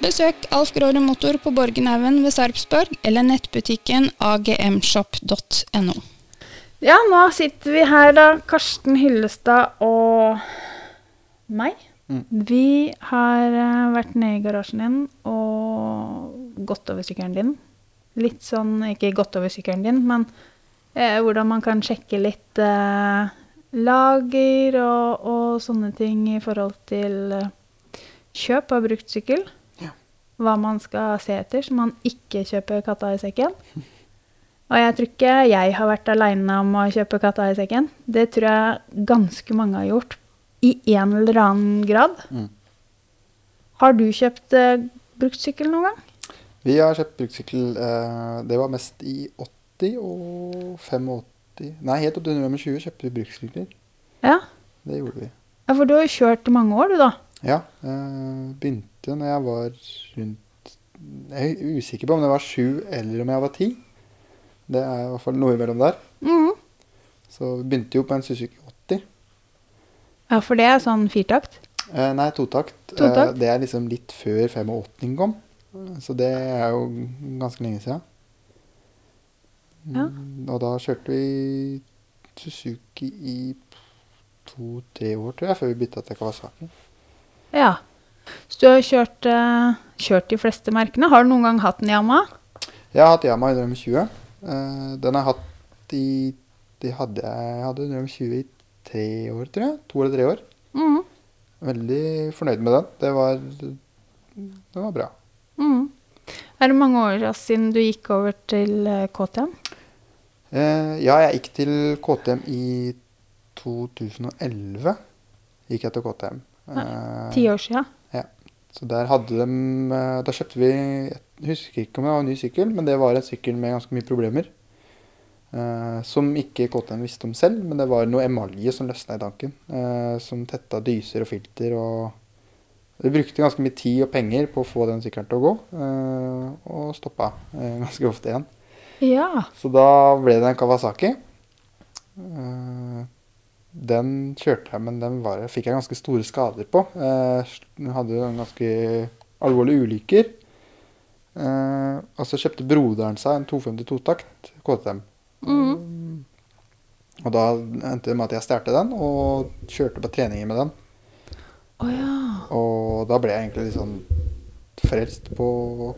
Besøk Alf Gråre Motor på Borgenhaugen ved Sarpsborg eller nettbutikken agmshop.no. Ja, nå sitter vi her, da. Karsten Hyllestad og meg. Mm. Vi har eh, vært nede i garasjen din og gått over sykkelen din. Litt sånn, ikke gått over sykkelen din, men eh, hvordan man kan sjekke litt eh, lager og, og sånne ting i forhold til eh, kjøp av brukt sykkel. Hva man skal se etter, så man ikke kjøper katta i sekken. Og jeg tror ikke jeg har vært aleine om å kjøpe katta i sekken. Det tror jeg ganske mange har gjort, i en eller annen grad. Mm. Har du kjøpt eh, bruktsykkel noen gang? Vi har kjøpt bruktsykkel. Eh, det var mest i 80 og 85 Nei, helt opp til 20 kjøpte vi bruktsykler. Ja. Det gjorde vi. ja, for du har jo kjørt i mange år, du, da. Ja. Eh, begynte når jeg var rundt Jeg er usikker på om det var sju eller om jeg var ti. Det er i hvert fall noe imellom der. Mm. Så vi begynte jo på en Suzuki 80. Ja, for det er sånn firtakt. Eh, nei, totakt. Totakt? Eh, det er liksom litt før 85 kom. Eh, Så det er jo ganske lenge siden. Ja. Mm, Og da kjørte vi Suzuki i to-tre år, tror jeg, før vi bytta til Kawasaki. Ja. Så du har kjørt, eh, kjørt de fleste merkene. Har du noen gang hatt en Yamaha? Jeg har hatt Yamaha 120. Eh, den har jeg hatt i de hadde jeg, hadde Drøm 20 i tre år, tror jeg. To eller tre år. Mm. Veldig fornøyd med den. Det var, det var bra. Mm. Er det mange år siden du gikk over til eh, KTM? Ja, jeg gikk til KTM i 2011. Gikk jeg til KTM. Ti år sia? Så der hadde de eh, Da kjøpte vi Jeg husker ikke om det var en ny sykkel, men det var en sykkel med ganske mye problemer. Eh, som ikke KTM visste om selv, men det var noe emalje som løsna i tanken. eh, som tetta dyser og filter og Vi brukte ganske mye tid og penger på å få den sykkelen til å gå, eh, og stoppa eh, ganske ofte igjen. Ja. Så da ble det en Kawasaki. Eh, den kjørte jeg, men den var, fikk jeg ganske store skader på. Jeg den hadde ganske alvorlige ulykker. Eh, og så kjøpte broderen seg en 252-takt KTM. Mm. Og da endte det med at jeg stjal den og kjørte på treninger med den. Oh, ja. Og da ble jeg egentlig litt sånn frelst på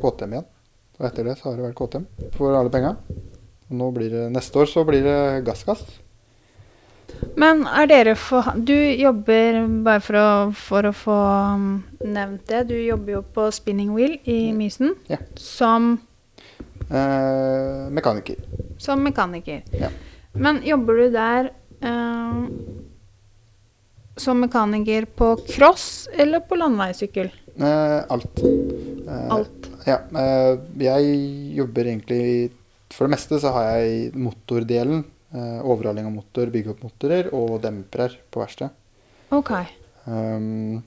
KTM igjen. Og etter det så har det vært KTM for alle penga. Og nå blir det, neste år så blir det gassgass. Men er dere for Du jobber, bare for å, for å få um, nevnt det, du jobber jo på Spinning Wheel i Mysen Ja. som, Eh, mekaniker. som mekaniker. Ja. Men jobber du der eh, som mekaniker på cross eller på landeveissykkel? Eh, alt. Eh, Alt. Ja. Eh, jeg jobber egentlig For det meste så har jeg motordelen. Eh, overhaling av motor, bygge opp motorer og dempere på verksted. Ok. Um,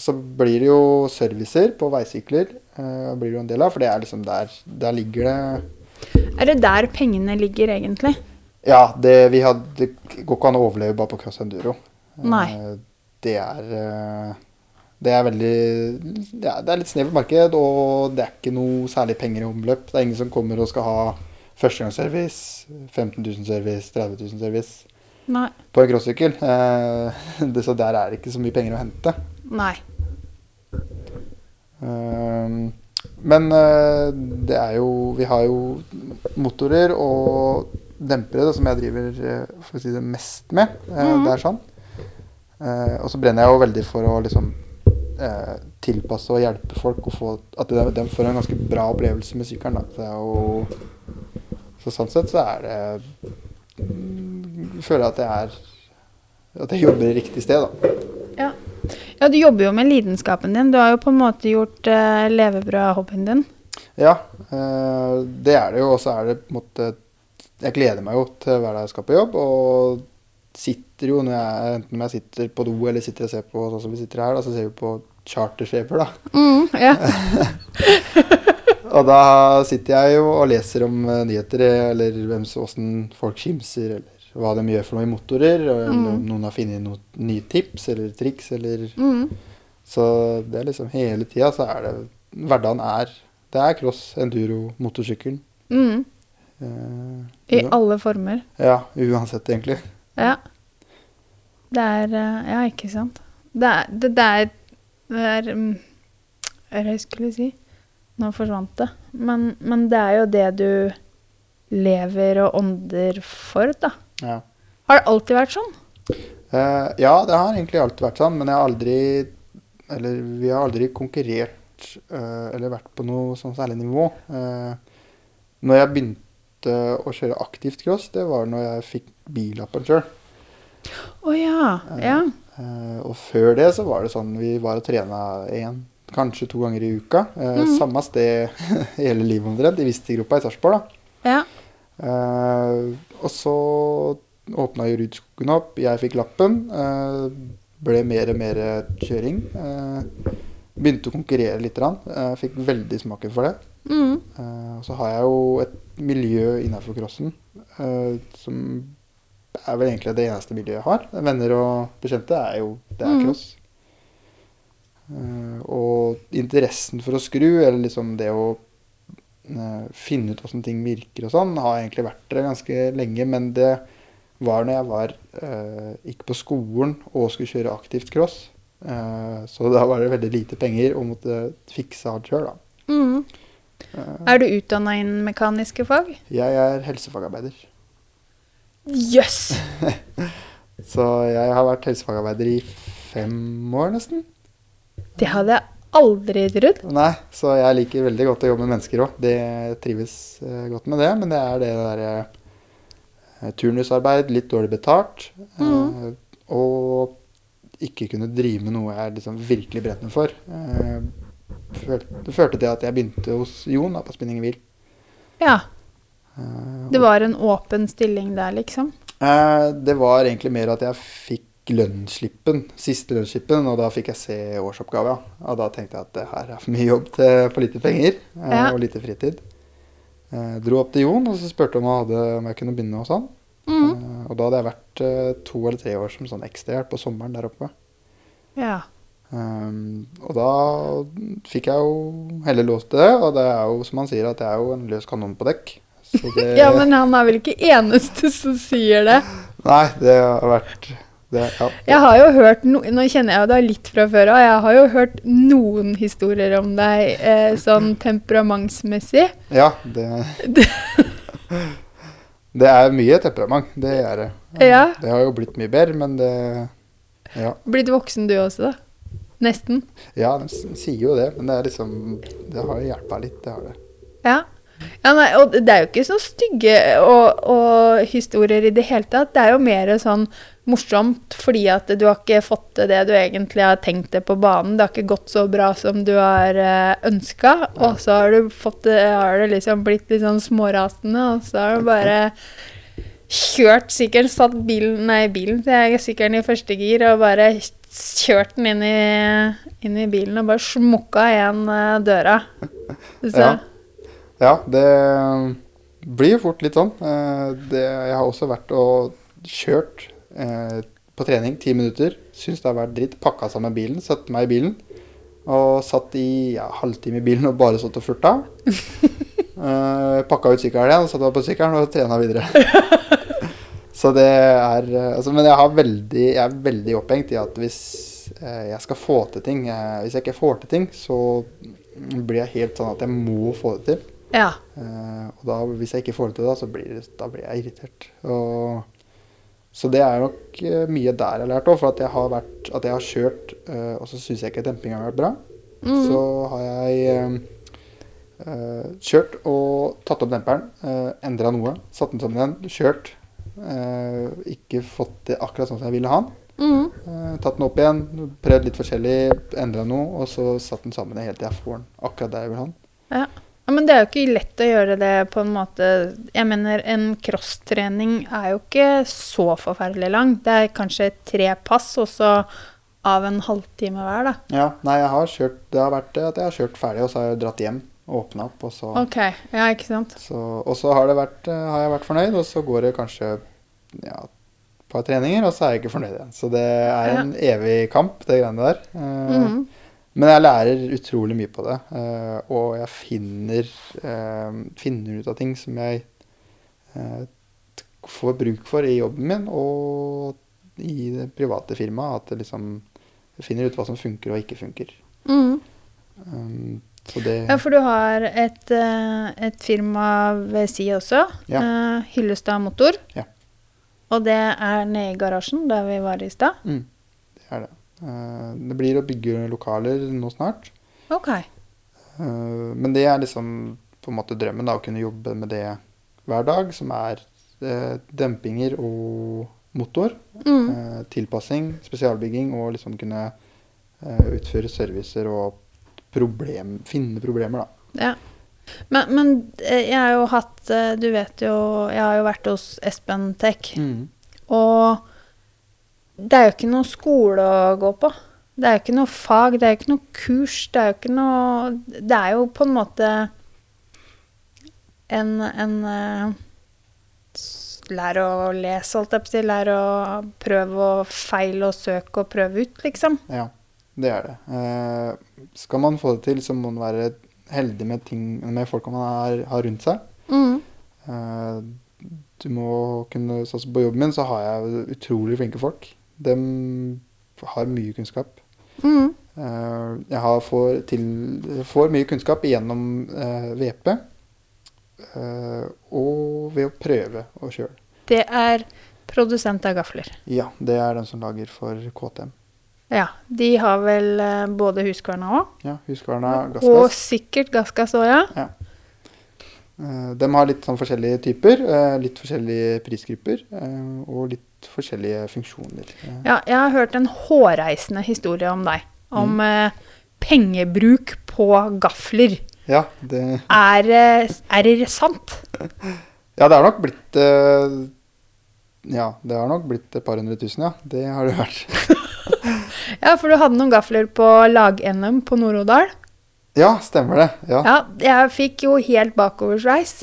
så blir det jo servicer på veisykler. eh, blir det jo en del av, for det er liksom der, der ligger det Er det der pengene ligger, egentlig? Ja, det, vi hadde, det går ikke an å overleve bare på cross enduro. Nei. Eh, Det er eh, Det er veldig ja, Det er litt snevert marked, og det er ikke noe særlig penger i omløp. Det er ingen som kommer og skal ha førstegangsservice, 15 000 service, 30 000 service Nei. på en crossykkel. Eh, Så der er det ikke så mye penger å hente. Nei. Um, men eh, det er jo Vi har jo motorer og dempere da, som jeg driver eh, for si det mest med. Mhm. Det er sånn. Og så brenner jeg jo veldig for å liksom tilpasse og hjelpe folk og få at de får en ganske bra opplevelse med sykkelen. Da. Det er jo, så sånn sett så er det mm, Jeg føler at jeg er At jeg jobber i riktig sted, da. Ja. ja, du jobber jo med lidenskapen din. Du har jo på en måte gjort uh, levebrød av hobbyen din. Ja, uh, det er det jo. Og så er det på en måte Jeg gleder meg jo til hver dag jeg skal på jobb. Og sitter jo når jeg, enten når jeg sitter på do eller sitter og ser på sånn som vi sitter her, da, så ser vi på charterfeber, da. Mm, ja. Og da sitter jeg jo og leser om eh, nyheter, eller hvem som- åssen folk skimser, eller hva de gjør for noe i motorer, og mm. om noen har funnet noen nye tips eller triks, eller Mm. Så det er liksom hele tida så er det Hverdagen er Det er cross, enduro, motorsykkelen. Mm. Eh, I alle former. Ja, uansett, egentlig. Ja. Det er eh, Ja, ikke sant. Det er Det, det er, det er mm, Hva skulle jeg si? Nå forsvant det. Men, men det er jo det du lever og ånder for, da. Ja. Har det alltid vært sånn? Uh, ja, det har egentlig alltid vært sånn, men jeg har aldri Eller vi har aldri konkurrert uh, eller vært på noe sånn særlig nivå. Uh, når jeg begynte å kjøre aktivt cross, det var når jeg fikk billappen sjøl. Å ja. Ja. Og før det så var det sånn vi var og trena én, kanskje to ganger i uka. Eh, Mhm. Samme sted hele livet omtrent, i Visti-gropa i Sarpsborg. ja. Eh, og så åpna jo Rudskogen opp, jeg fikk lappen. eh, ble mer og mer kjøring. eh, begynte å konkurrere litt. grann, eh, fikk veldig smaken for det. Mm. Eh, og så har jeg jo et miljø innafor crossen som er vel egentlig det eneste miljøet jeg har. Venner og bekjente er jo det er Mhm. cross. Eh, og interessen for å skru, eller liksom det å eh, finne ut åssen ting virker og sånn, har egentlig vært der ganske lenge. Men det var når jeg var eh, gikk på skolen og skulle kjøre aktivt cross. Eh, så da var det veldig lite penger og måtte fikse alt sjøl, da. Mm. Eh, Er du utdanna innen mekaniske fag? jeg er helsefagarbeider. Jøss! Så jeg har vært helsefagarbeider i fem år, nesten. Det hadde jeg aldri trodd. Nei, så jeg liker veldig godt å jobbe med mennesker òg. Det trives eh, godt med det. Men det er det derre eh, turnusarbeid, litt dårlig betalt. mm. og ikke kunne drive med noe jeg liksom virkelig brenner for. Eh, det førte til at jeg begynte hos Jon da, på spinning i hvil. Ja. Eh, Det var en åpen stilling der, liksom. Eh, det var egentlig mer at jeg fikk lønnsslippen, siste lønnsslippen, og da fikk jeg se årsoppgava. Og da tenkte jeg at det her er for mye jobb til for lite penger eh, Ja. og lite fritid. Jeg dro opp til Jon og så spurte om, om jeg kunne begynne hos han. Mm. Eh, og da hadde jeg vært eh, to eller tre år som sånn ekstrahjelp på sommeren der oppe. Ja. Um, og da fikk jeg jo heller lov til det, og det er jo som han sier, at jeg er jo en løs kanon på dekk. Så det, ja, men han er vel ikke eneste som sier det. Nei, det har vært det, ja. Jeg har jo hørt no Nå kjenner jeg deg litt fra før av. Jeg har jo hørt noen historier om deg eh, sånn temperamentsmessig. Ja, det Det er mye temperament, det er det. Ja. Det har jo blitt mye bedre, men det Ja, Blitt voksen du også, da? Nesten. ja de sier jo det, men det er liksom Det har jo hjelpa litt, det har det. Ja. Ja, nei, og det er jo ikke så stygge og, og historier i det hele tatt. Det er jo mer sånn morsomt fordi at du har ikke fått det du egentlig har tenkt deg på banen. Det har ikke gått så bra som du har ønska, og så har du fått det, har det liksom blitt litt sånn smårasende, og så har du bare kjørt sikkert, satt bilen, nei, bilen, til sikkert i første gir, og bare kjørt den inn i, inn i bilen og bare smukka igjen uh, døra. Ja. ja. det blir fort litt sånn. Det, jeg har også vært og kjørt uh, på trening ti minutter. Syns det har vært dritt. Pakka sammen bilen, satt meg i bilen. Og satt i ja, halvtime i bilen og bare satt og furta. uh, pakka ut sykkelen igjen, satt på sykkelen og trena videre. Så det er altså, Men jeg, veldig, jeg, er veldig opphengt i at hvis eh, jeg skal få til ting eh, Hvis jeg ikke får til ting, så blir jeg helt sånn at jeg må få det til. Ja. Eh, og da, hvis jeg ikke får det til, da, så blir, det, da blir jeg irritert. Og, så det er nok uh, mye der jeg har lært òg. For at jeg har, vært, at jeg har kjørt, uh, og så syns jeg ikke dempinga har vært bra. Mm. Så har jeg uh, kjørt og tatt opp demperen, uh, endra noe, satt den sammen igjen, kjørt, Uh, ikke fått det akkurat sånn som jeg ville ha den. Mm. Tatt den opp igjen, prøvd litt forskjellig, endra noe, og så satt den sammen helt til jeg får den akkurat der jeg vil ha den. Ja. Ja. Men det er jo ikke lett å gjøre det på en måte Jeg mener, en crosstrening er jo ikke så forferdelig lang. Det er kanskje tre pass, og så av en halvtime hver, da. Ja, nei, jeg har kjørt Det har vært at jeg har kjørt ferdig, og så har jeg dratt hjem åpna opp, og så Ok, ja, ikke sant. Så, og så har, vært, eh, har, jeg vært fornøyd, og så går det kanskje ja, et par treninger, og så er jeg ikke fornøyd igjen. Så det er en ja. evig kamp, det greiene der. Uh, mm -hmm. Men jeg lærer utrolig mye på det, uh, og jeg finner, uh, finner, ut av ting som jeg får bruk for i jobben min og i det private firmaet. At jeg liksom, jeg finner ut hva som funker og ikke funker. Mm. Um, det... Ja, for du har et, eh, et, firma ved si også. Ja. Hyllestad Motor. Ja. Og det er nede i garasjen, der vi var i stad? Mm, det er det. Uh, det blir å bygge lokaler nå snart. Ok. Uh, men det er liksom på en måte drømmen, da, å kunne jobbe med det hver dag. Som er dempinger og motor. Mm. tilpassing, spesialbygging og liksom kunne utføre servicer og problem, finne problemer, da. Ja. Men, men, eh, jeg har jo hatt eh, Du vet jo Jeg har jo vært hos Espen Tech. Mm. Og det er jo ikke noe skole å gå på. Det er jo ikke noe fag, det er jo ikke noe kurs. Det er jo ikke noe Det er jo på en måte en, en uh, Lære å lese, holdt jeg på å si. Lær å prøve å feile og søke og prøve ut, liksom. Ja, det er det. Uh, skal man få det til, så må man være heldig med, ting, med folka man har, har rundt seg. Mm. Uh, du må kunne sånn På jobben min så har jeg utrolig flinke folk. De har mye kunnskap. Mm. Uh, jeg har får, til, får, mye kunnskap gjennom uh, VP og ved å prøve å kjøre. Det er produsent av gafler? Ja, det er den som lager for KTM. Ja. De har vel både Huskvarna òg? Ja, Huskvarna, Gassgass. Og sikkert Gassgass òg, ja. ja. De har litt sånn forskjellige typer, litt forskjellige prisgrupper og litt forskjellige funksjoner. Ja, jeg har hørt en hårreisende historie om deg. Om mm. pengebruk på gafler. Ja, det Er, er det sant? ja, det er nok blitt Ja, det har nok blitt et par hundre tusen, ja. Det har det vært. ja, for du hadde noen gafler på lag-NM på Nord-Odal. Ja, stemmer det. Ja. ja. Jeg fikk jo helt bakoversveis.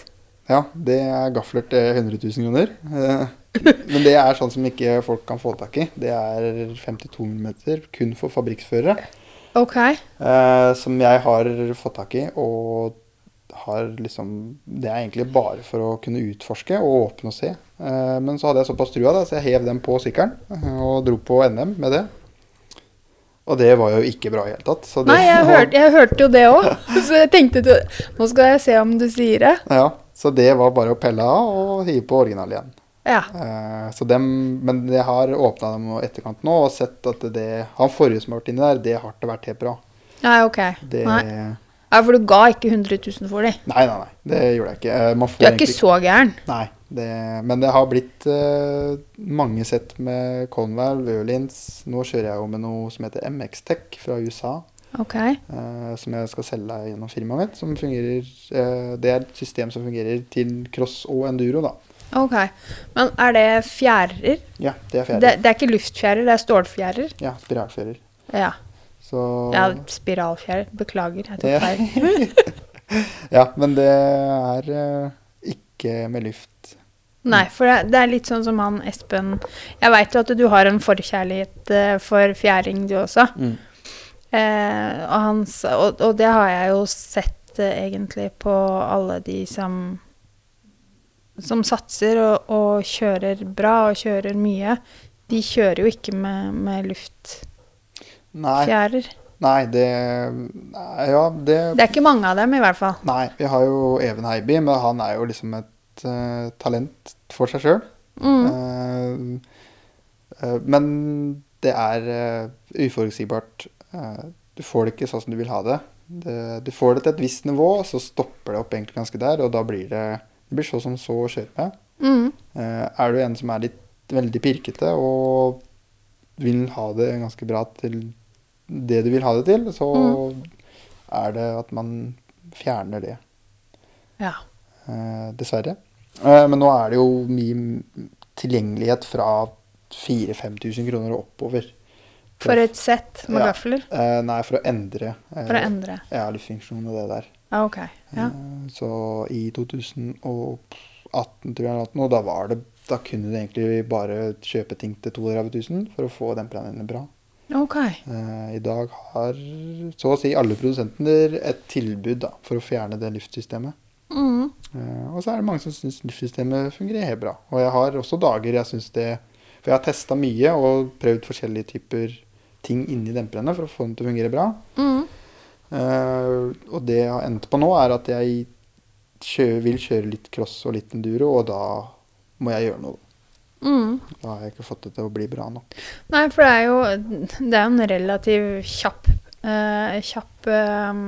Ja, det er gafler til 100 000 kroner. Eh, men det er sånn som ikke folk kan få tak i. Det er 52 mm kun for fabrikksførere. Ok. Eh, som jeg har fått tak i, og har liksom Det er egentlig bare for å kunne utforske og åpne og se. Eh, men så hadde jeg såpass trua, da, så jeg hev den på sykkelen og dro på NM med det. Og det var jo ikke bra i hele tatt. Nei, jeg, hørte, jeg, hørte jo det òg. Så jeg tenkte nå skal jeg se om du sier det. Ja, Så det var bare å pelle av og hive på original igjen. Ja. Eh, dem, men jeg har åpna dem i etterkant nå og sett at det Han forrige som har vært inni der, det har ikke vært helt bra. Nei, ok. Det, Nei. Ja, for du ga ikke 100 000 for dem? Nei, nei, nei. Det gjorde jeg ikke. Eh, Man får Du er ikke så gæren. Nei. Det, men det har blitt uh, mange sett med Conval, Wølins. Nå kjører jeg jo med noe som heter MX Tech fra USA. Okay. Uh, som jeg skal selge gjennom firmaet mitt. Som fungerer, uh, det er et system som fungerer til cross og enduro, da. Ok. Men er det fjærer? Ja, det er fjærer. Det, det er ikke luftfjærer, det er stålfjærer. Ja, spiralfjærer. Ja. Så ja spiralfjærer. Beklager, jeg tok Ja. feil. Ja, men det er eh, ikke med luft. Nei, for det, det er litt sånn som han Espen Jeg veit jo at du har en forkjærlighet eh, for fjæring, du også. Mm. Eh, og, hans, og, og det har jeg jo sett eh, egentlig på alle de som som satser og, og kjører bra og kjører mye. De kjører jo ikke med, med luftfjærer. nei, det Ja, det Det er ikke mange av dem, i hvert fall. Nei, vi har jo Even Heiby, men han er jo liksom et uh, talent for seg sjøl. Mm. men det er uforutsigbart. Du får det ikke sånn som du vil ha det. det. Du får det til et visst nivå, så stopper det opp egentlig ganske der, og da blir det, det blir så som så å kjøre med. Mm. Eh, er du en som er litt veldig pirkete og vil ha det ganske bra til det du vil ha det til, så er det at man fjerner det. Ja. Eh, dessverre. Eh, men nå er det jo mye tilgjengelighet fra 4000-5000 kroner og oppover. For et sett med Ja. gafler. Eh, nei, for å endre eh, For å endre. ja, luftfunksjon og det der. Ah, OK. Ja. Eh, så i 2018, tror jeg, noe, da var det da kunne du egentlig bare kjøpe ting til 32 000 for å få demperne dine bra. OK. Eh, I dag har så å si alle produsenter et tilbud da, for å fjerne det luftsystemet. Mm. Eh, og så er det mange som syns luftsystemet fungerer helt bra. Og jeg har også dager jeg syns det For jeg har testa mye og prøvd forskjellige typer ting inni demperne for å få dem til å fungere bra. Mm. Uh, og det jeg har endt på nå, er at jeg kjø- vil kjøre litt cross og litt enduro, og da må jeg gjøre noe. Mm. Da har jeg ikke fått det til å bli bra nok. Nei, for det er jo Det er jo en relativt kjapp uh, Kjapp uh,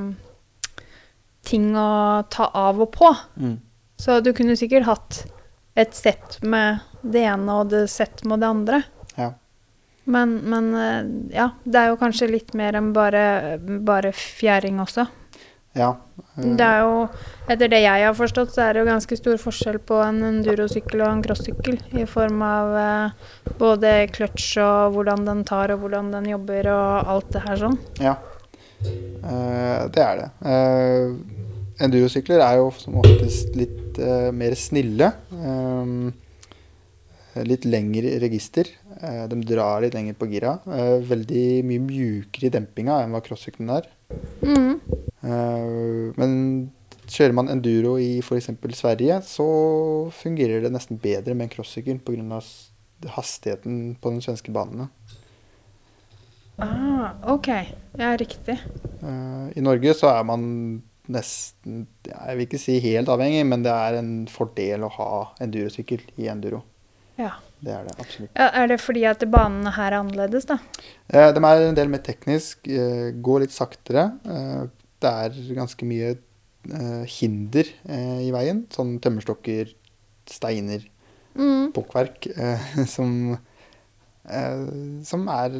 ting å ta av og på. Så du kunne sikkert hatt et sett med det ene og det sett med det andre. Ja. Men, men eh, ja, det er jo kanskje litt mer enn bare, bare fjæring også. Ja. eh, Det er jo, etter det jeg har forstått, så er det jo ganske stor forskjell på en endurosykkel og en crossykkel. I form av eh, både kløtsj og hvordan den tar og hvordan den jobber og alt det her sånn. Ja, Eh, det er det. Uh, Endurosykler er jo som oftest litt eh, mer snille. Um, litt lengre register. Eh, de drar litt lenger på gira. Eh, veldig mye mjukere i dempinga enn hva crossykkelen er. Mm. Men kjører man enduro i f.eks. Sverige, så fungerer det nesten bedre med en crossykkel pga. hastigheten på de svenske banene. Ah, OK. Ja, riktig. I Norge så er man nesten Jeg vil ikke si helt avhengig, men det er en fordel å ha endurosykkel i enduro. Ja. Det er det absolutt. ja. Er det fordi at banene her er annerledes, da? Eh, de er en del mer teknisk, eh, går litt saktere. Eh, det er ganske mye eh, hinder eh, i veien. Sånn tømmerstokker, steiner, Mm. bukkverk. Eh, som, eh, som er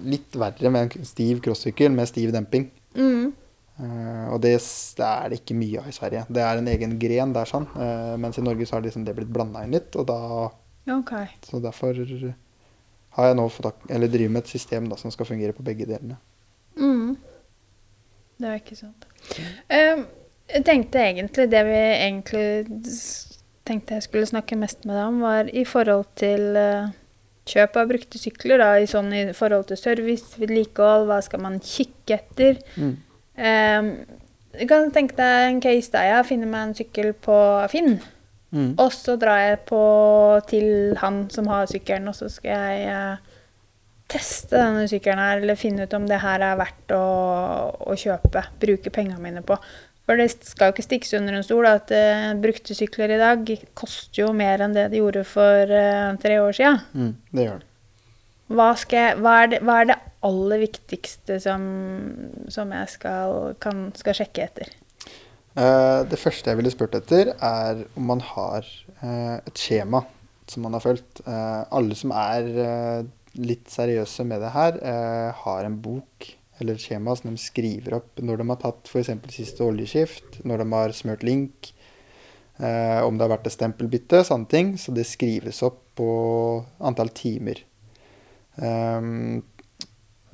litt verre med en stiv crossykkel med stiv demping. Mm. Uh, og det, det er det ikke mye av i Sverige. Det er en egen gren der, sånn. Uh, mens i Norge så har liksom det blitt blanda inn litt. Og da, OK. så derfor har jeg nå fått, eller driver med et system da, som skal fungere på begge delene. Mm. Det er ikke sant. Um, jeg tenkte egentlig det vi egentlig tenkte jeg skulle snakke mest med deg om, var i forhold til uh, kjøp av brukte sykler. Da, i, sånn, I forhold til service, vedlikehold, hva skal man kikke etter? Mm. Um, du kan tenke deg en case der jeg finner meg en sykkel på Finn. Mm. Og så drar jeg på til han som har sykkelen, og så skal jeg eh, teste denne sykkelen her, eller finne ut om det her er verdt å, å kjøpe. Bruke pengene mine på. For det skal jo ikke stikkes under en stol at eh, brukte sykler i dag koster jo mer enn det de gjorde for eh, tre år siden. Mm. Det gjør det. Hva, skal jeg, hva, er det, hva er det aller viktigste som, som jeg skal, kan, skal sjekke etter? Eh, det første jeg ville spurt etter, er om man har eh, et skjema som man har fulgt. Eh, alle som er litt seriøse med det her, har en bok eller et skjema som de skriver opp når de har tatt f.eks. siste oljeskift, når de har smørt link, om det har vært et stempelbytte, sånne ting. Så det skrives opp på antall timer. Um,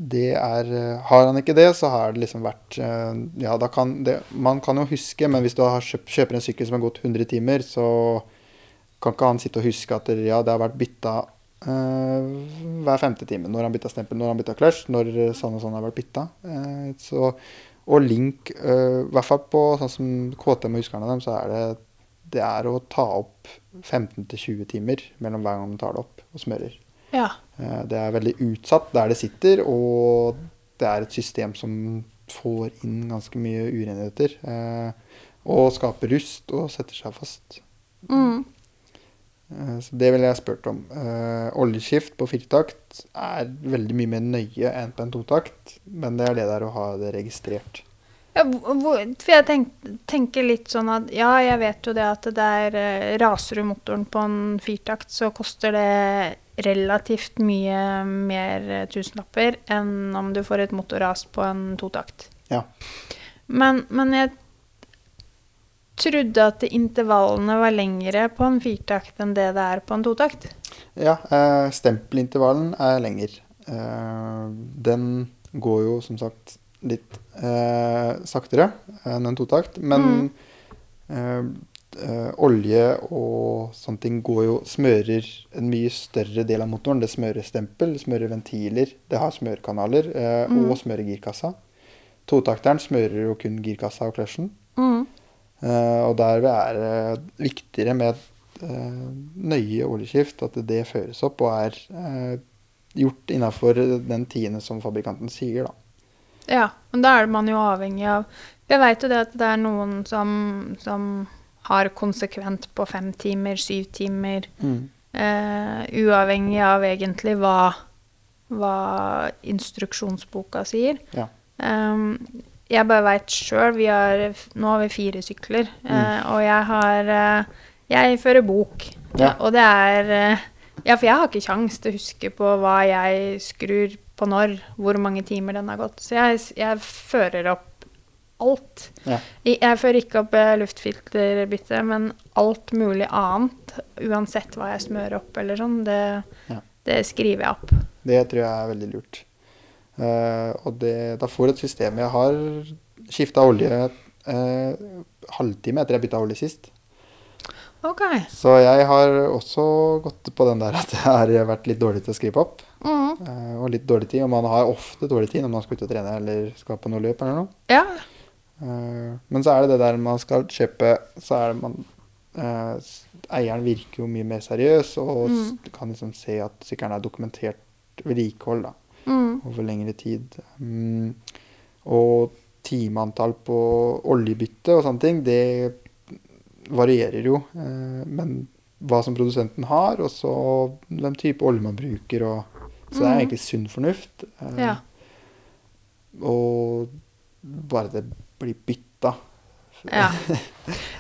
det er Har han ikke det, så har det liksom vært Ja, da kan det Man kan jo huske, men hvis du kjøpt, kjøper en sykkel som har gått 100 timer, så kan ikke han sitte og huske at det, ja, det har vært bytta uh, hver femte time. Når han bytta stempel, når han bytta clutch, når sånn og sånn har vært bytta. Uh, så, og link, uh, i hvert fall på sånn som KTM og huskerne dem, så er det det er å ta opp 15-20 timer mellom hver gang du tar det opp og smører. Ja. Det er veldig utsatt der det sitter, og det er et system som får inn ganske mye urenheter. Og skaper rust og setter seg fast. Mm. Eh, så det ville jeg spurt om. Oljeskift på firetakt er veldig mye mer nøye enn på en totakt, men det er det der å ha det registrert. Ja, for jeg tenk, tenker litt sånn at ja, jeg vet jo det at det er eh, Raser du motoren på en firtakt, så koster det relativt mye mer tusenlapper enn om du får et motorras på en totakt. Ja. Men, men jeg trodde at intervallene var lengre på en firtakt enn det det er på en totakt. Ja, eh, stempelintervallen er lenger. Eh, den går jo som sagt litt eh, saktere enn en totakt, men mm. Eh, eh, olje og sånne ting går jo smører en mye større del av motoren. Det smører stempel, det smører ventiler, det har smørkanaler eh, mm. og smører girkassa. Totakteren smører jo kun girkassa og clutchen. Mm. Uh, og der er det viktigere med uh, nøye oljeskift, at det føres opp og er uh, gjort innafor den tiende som fabrikanten sier, da. Ja, men da er man jo avhengig av Jeg veit jo det at det er noen som, som har konsekvent på fem timer, syv timer, mm. uavhengig av egentlig hva, hva instruksjonsboka sier. Ja. Um, jeg bare veit sjøl Nå har vi fire sykler, mm. uh, og jeg har uh, Jeg fører bok. Ja. Og det er uh, Ja, for jeg har ikke kjangs til å huske på hva jeg skrur på når, hvor mange timer den har gått. Så jeg, jeg fører opp alt. Ja. Jeg, fører ikke opp luftfilterbytte, men alt mulig annet, uansett hva jeg smører opp eller sånn, det, ja. det skriver jeg opp. Det tror jeg er veldig lurt. Uh, og det, da får et system Jeg har skifta olje uh, halvtime etter jeg bytta olje sist. Ok. Så jeg har også gått på den der at jeg har vært litt dårlig til å skrive opp. Mm. Uh, og litt dårlig tid. Og man har ofte dårlig tid når man skal ut og trene eller skal på noe løp eller noe. Ja. Men så er det det der man skal kjøpe Så er det man Eieren virker jo mye mer seriøs og mm. kan liksom se at sykkelen er dokumentert vedlikehold. da mm. over lengre tid. Mm. og timeantall på oljebytte og sånne ting, det varierer jo. Eh, men hva som produsenten har, og så hvem type olje man bruker. Og, så det er mm. egentlig sunn fornuft. Eh, ja. Og bare det blir bytta ja.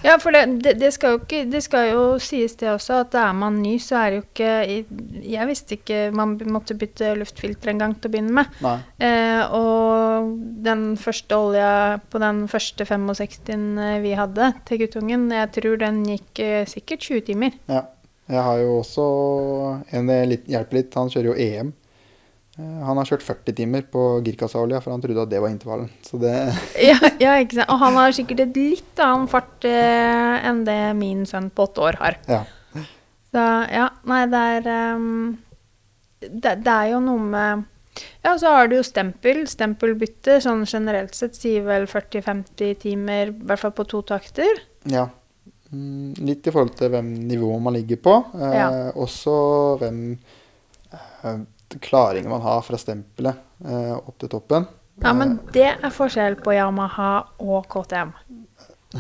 ja, for det, det, det, skal ikke, det, skal jo sies det også, at er man ny, så er det jo ikke Jeg visste ikke man måtte bytte luftfilter en gang til å begynne med. Eh, og den første olja på den første 65-en eh, vi hadde til guttungen, jeg tror den gikk eh, sikkert 20 timer. Ja. Jeg har jo også en det hjelper litt. Han kjører jo EM. Eh, han har kjørt 40 timer på girkassaolje, for han trodde at det var intervallen. ja, ja, ikke sant. Og han har sikkert et litt annen fart eh, enn det min sønn på åtte år har. Ja. Så ja, nei, det er um, det, det, er jo noe med Ja, så har du jo stempel. Stempelbytte sånn generelt sett sier vel 40-50 timer, i hvert fall på to takter. Ja. Mm, litt i forhold til hvem nivå man ligger på. Eh, ja. Også hvem eh, klaringer man har fra stempelet eh, opp til toppen. Ja, men eh, det er forskjell på Yamaha og KTM.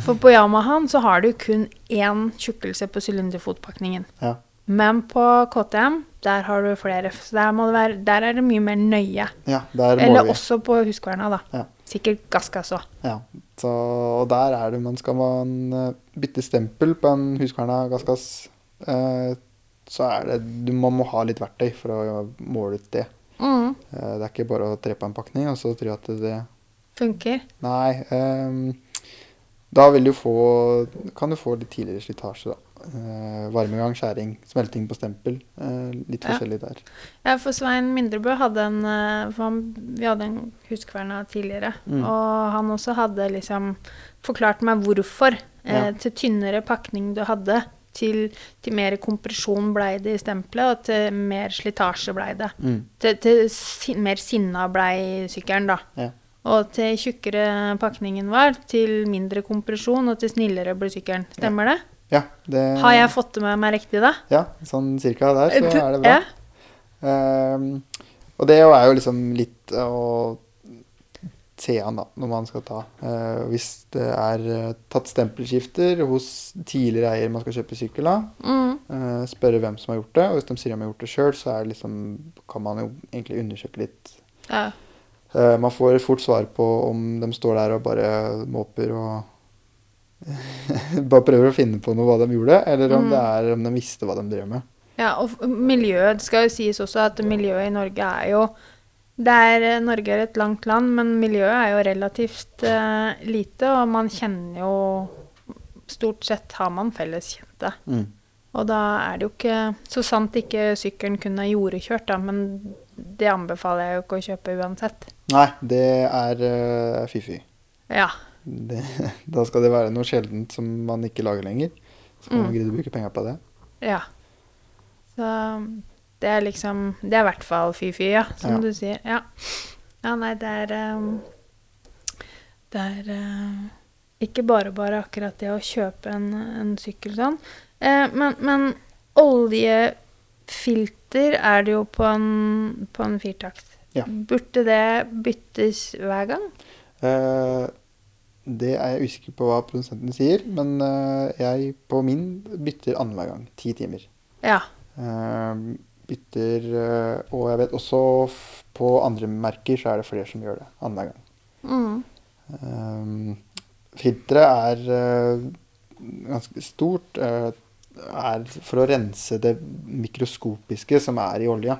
For på Yamahaen så har du kun én tjukkelse på sylinderfotpakningen. Ja. Men på KTM der har du flere. Så der, være, der er det mye mer nøye. Ja, der Eller vi. også på Huskverna, da. Ja. Sikkert gassgass òg. Ja, så, og der er det man skal man eh, bytte stempel på en Huskverna gassgass, eh, så er det du, Man må ha litt verktøy for å måle ut det. Mm. Eh, det er ikke bare å tre på en pakning, og så tror jeg at det Funker. Nei. Um, da vil du få Kan du få litt tidligere slitasje, da. Uh, varmegang, skjæring, smelting på stempel. Uh, litt Ja. forskjellig der. Ja, for Svein Mindrebø hadde en for han, Vi hadde en Huskverna tidligere, Mm. og han også hadde liksom forklart meg hvorfor. Eh, Til tynnere pakning du hadde, til, til mer kompresjon blei det i stempelet, og til mer slitasje blei det. Mm. Til, til si, mer sinna blei sykkelen, da. Ja. Og til tjukkere pakningen var, til mindre kompresjon, og til snillere ble sykkelen. Stemmer det? Ja, det Har jeg fått det med meg riktig, da? Ja, sånn cirka der, så er det bra. Ja. Um, og det er jo liksom litt å se an da, når man skal ta. Eh, hvis det er eh, tatt stempelskifter hos tidligere eier man skal kjøpe sykkel av, Mm. eh, spørre hvem som har gjort det. Og hvis de sier de har gjort det sjøl, så liksom, kan man jo egentlig undersøke litt. ja. Man får fort svar på om de står der og bare måper og bare prøver å finne på noe hva de gjorde, eller om Mm. det er om de visste hva de drev med. Ja, og miljøet, det skal jo sies også at miljøet i Norge er jo er, eh, Norge er et langt land, men miljøet er jo relativt uh, lite, og man kjenner jo Stort sett har man felles kjente. Mm. Og da er det jo ikke Så sant ikke sykkelen kunne jordekjørt, da, men det anbefaler jeg jo ikke å kjøpe uansett. Nei, det er uh, fy-fy. Ja. Det, da skal det være noe sjeldent som man ikke lager lenger. Så kan man Mm. gidde å bruke penger på det. Ja. Så det er liksom Det er i hvert fall fy-fy, ja, som Ja. du sier. Ja. ja, nei, det er um, Det er uh, ikke bare bare akkurat det å kjøpe en, en sykkel sånn. Eh, men, men oljefilter er det jo på en, på en firtakt. Ja. Burde det byttes hver gang? Eh, det er jeg usikker på hva produsenten sier, men eh, jeg på min bytter annenhver gang. Ti timer. Ja. Eh, bytter eh, Og jeg vet også på andre merker så er det flere som gjør det annenhver gang. Mm. Um, filteret er eh, ganske stort. eh, er for å rense det mikroskopiske som er i olja.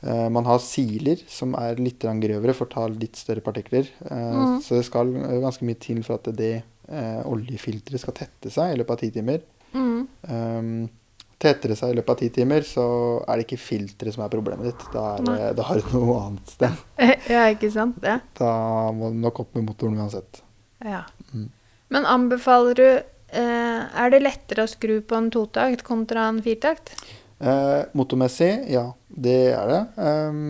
Eh, man har siler som er litt grøvere for å ta litt større partikler. Eh, Mm. Så det skal eh, ganske mye til for at det eh, oljefilteret skal tette seg i løpet av ti timer. Mm. Um, tetter det seg i løpet av ti timer, så er det ikke filteret som er problemet ditt. Da, er det, da har du noe annet sted. ja, ikke sant? Det. Da må du nok opp med motoren uansett. Ja. Mm. Men anbefaler du eh, Er det lettere å skru på en totakt kontra en firtakt? Eh, motormessig, ja, det er det. Eh,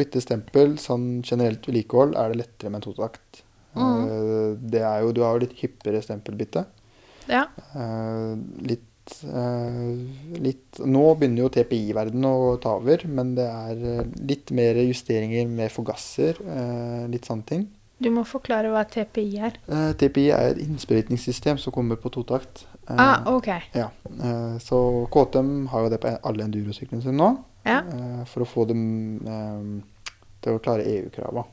bytte stempel, sånn generelt vedlikehold, er det lettere med en totakt. Mm. Eh, det er jo, du har jo litt hyppigere stempelbytte. Ja. Eh, litt, litt Nå begynner jo TPI-verdenen å ta over, men det er eh, litt mer justeringer med forgasser, eh, litt sånne ting. Du må forklare hva TPI er. Eh, TPI er et innsprøytningssystem som kommer på totakt. Eh, Ah, ok. ja. eh, så KTM har jo det på alle endurosyklene sine nå. Ja. eh, for å få dem eh, til å klare EU-krava.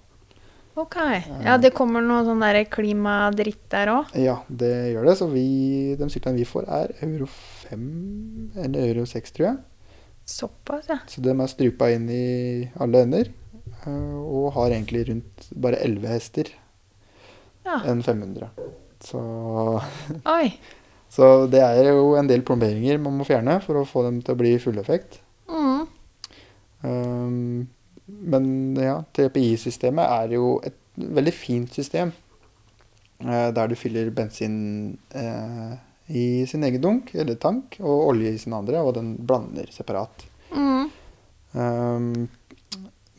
Ok. Ja, det kommer noe sånn der klimadritt der òg? Ja, det gjør det. Så vi, de syklene vi får, er euro 5 eller euro 6, tror jeg. Såpass, ja. Så de er strupa inn i alle ender. eh, og har egentlig rundt bare 11 hester ja. enn 500. Så, Oi. så det er jo en del plomberinger man må fjerne for å få dem til å bli fulleffekt. Mm. Um, men ja, TPI-systemet er jo et veldig fint system. eh, der du fyller bensin eh, i sin egen dunk eller tank, og olje i sin andre, og den blander separat. Mm. Um,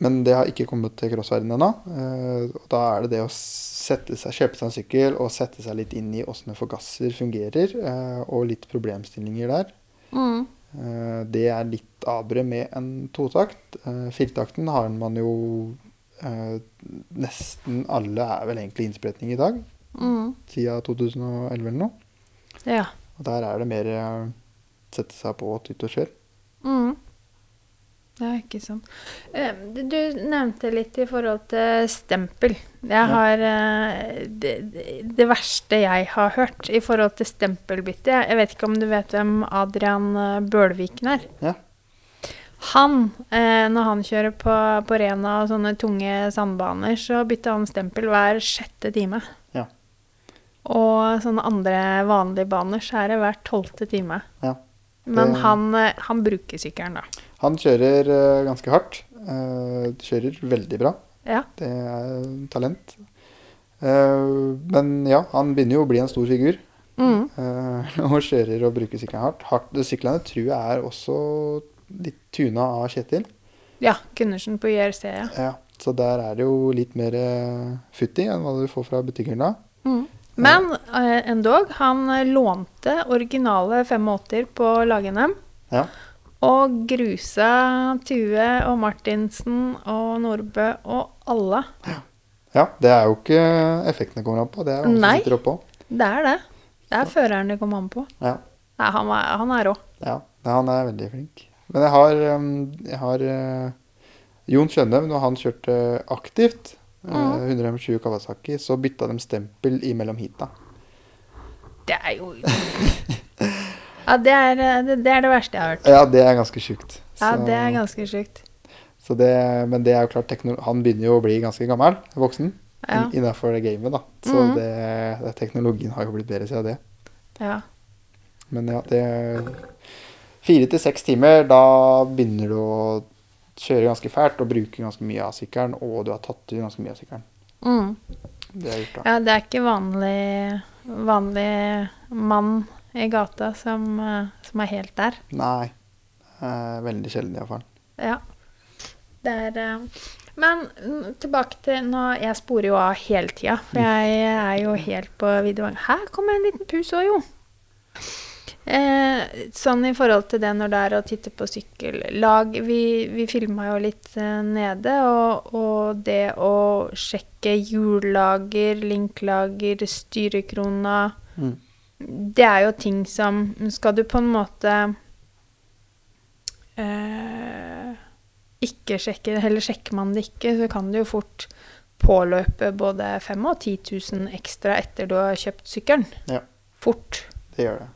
men det har ikke kommet til crossverdenen ennå. eh, og da er det det å seg, kjøpe seg en sykkel og sette seg litt inn i åssen forgasser fungerer, eh, og litt problemstillinger der. Mm. Eh, Det er litt abre med en totakt. Eh, Firtakten har man jo eh, Nesten alle er vel egentlig innsprøytning i dag, Mm. siden 2011 eller noe. Ja. Og der er det mer sette seg på tytt og kjør. Mm. Det er ikke. Eh, Du nevnte litt i forhold til stempel. Jeg har eh, det, det- det verste jeg har hørt i forhold til stempelbytte Jeg vet ikke om du vet hvem Adrian eh, Bølviken er? Ja. Han, eh, når han kjører på, på Rena og sånne tunge sandbaner, så bytter han stempel hver sjette time. Ja. Og sånne andre vanlige baner så er det hver tolvte time. Ja. Men han, han bruker sykkelen, da. Han kjører eh, ganske hardt. eh, kjører veldig bra. Ja. Det er talent. Eh, men ja, han begynner jo å bli en stor figur. Mm. og kjører og bruker sykkelen hardt. hardt. Syklene tror jeg er også litt tuna av Kjetil. Ja, Gundersen på IRC, ja. Ja, så der er det jo litt mer uh, futti enn hva du får fra butikkhylla. Men eh, endog, han lånte originale 85 på lag-NM. Ja. Og grusa Tue og Martinsen og Nordbø og alle. ja, det er jo ikke effekten det kommer an på. Det er han som sitter oppå. Det er det. Det er føreren det kommer an på. Ja. Nei, han, er, han er rå. Ja, han er veldig flink. Men jeg har, jeg har uh, Jon Skjønnem, når han kjørte aktivt, uh, Mhm. 120 Kawasaki, så bytta de stempel imellom heata. Det er jo Ja, det er eh, det, det er det verste jeg har hørt. Ja, det er ganske sjukt. Ja, det er ganske sjukt. så det, men det er jo klart, han begynner jo å bli ganske gammel, voksen, Ja. innafor gamet, da. Så Mhm. det, det, teknologien har jo blitt bedre siden det. Ja. Men ja, det Fire til seks timer, da begynner du å kjøre ganske fælt og bruke ganske mye av sykkelen, og du har tatt ut ganske mye av sykkelen. Mm. Det er gjort, da. ja, det er ikke vanlig, vanlig mann i gata som, eh, som er helt der. Nei. Eh, veldig sjelden, iallfall. Ja. Det er eh, Men mm, tilbake til nå, Jeg sporer jo av hele tida, for jeg er jo helt på videoen. Her kommer en liten pus òg, jo. Eh, sånn i forhold til det når det er å titte på sykkellag Vi, vi filma jo litt eh, nede, og, og det å sjekke hjullager, linklager, styrekrona Mm. Det er jo ting som Skal du på en måte eh, ikke sjekke, eller sjekker man det ikke, så kan det jo fort påløpe både 5000 og 10 000 ekstra etter du har kjøpt sykkelen. Ja. Fort. Det gjør det.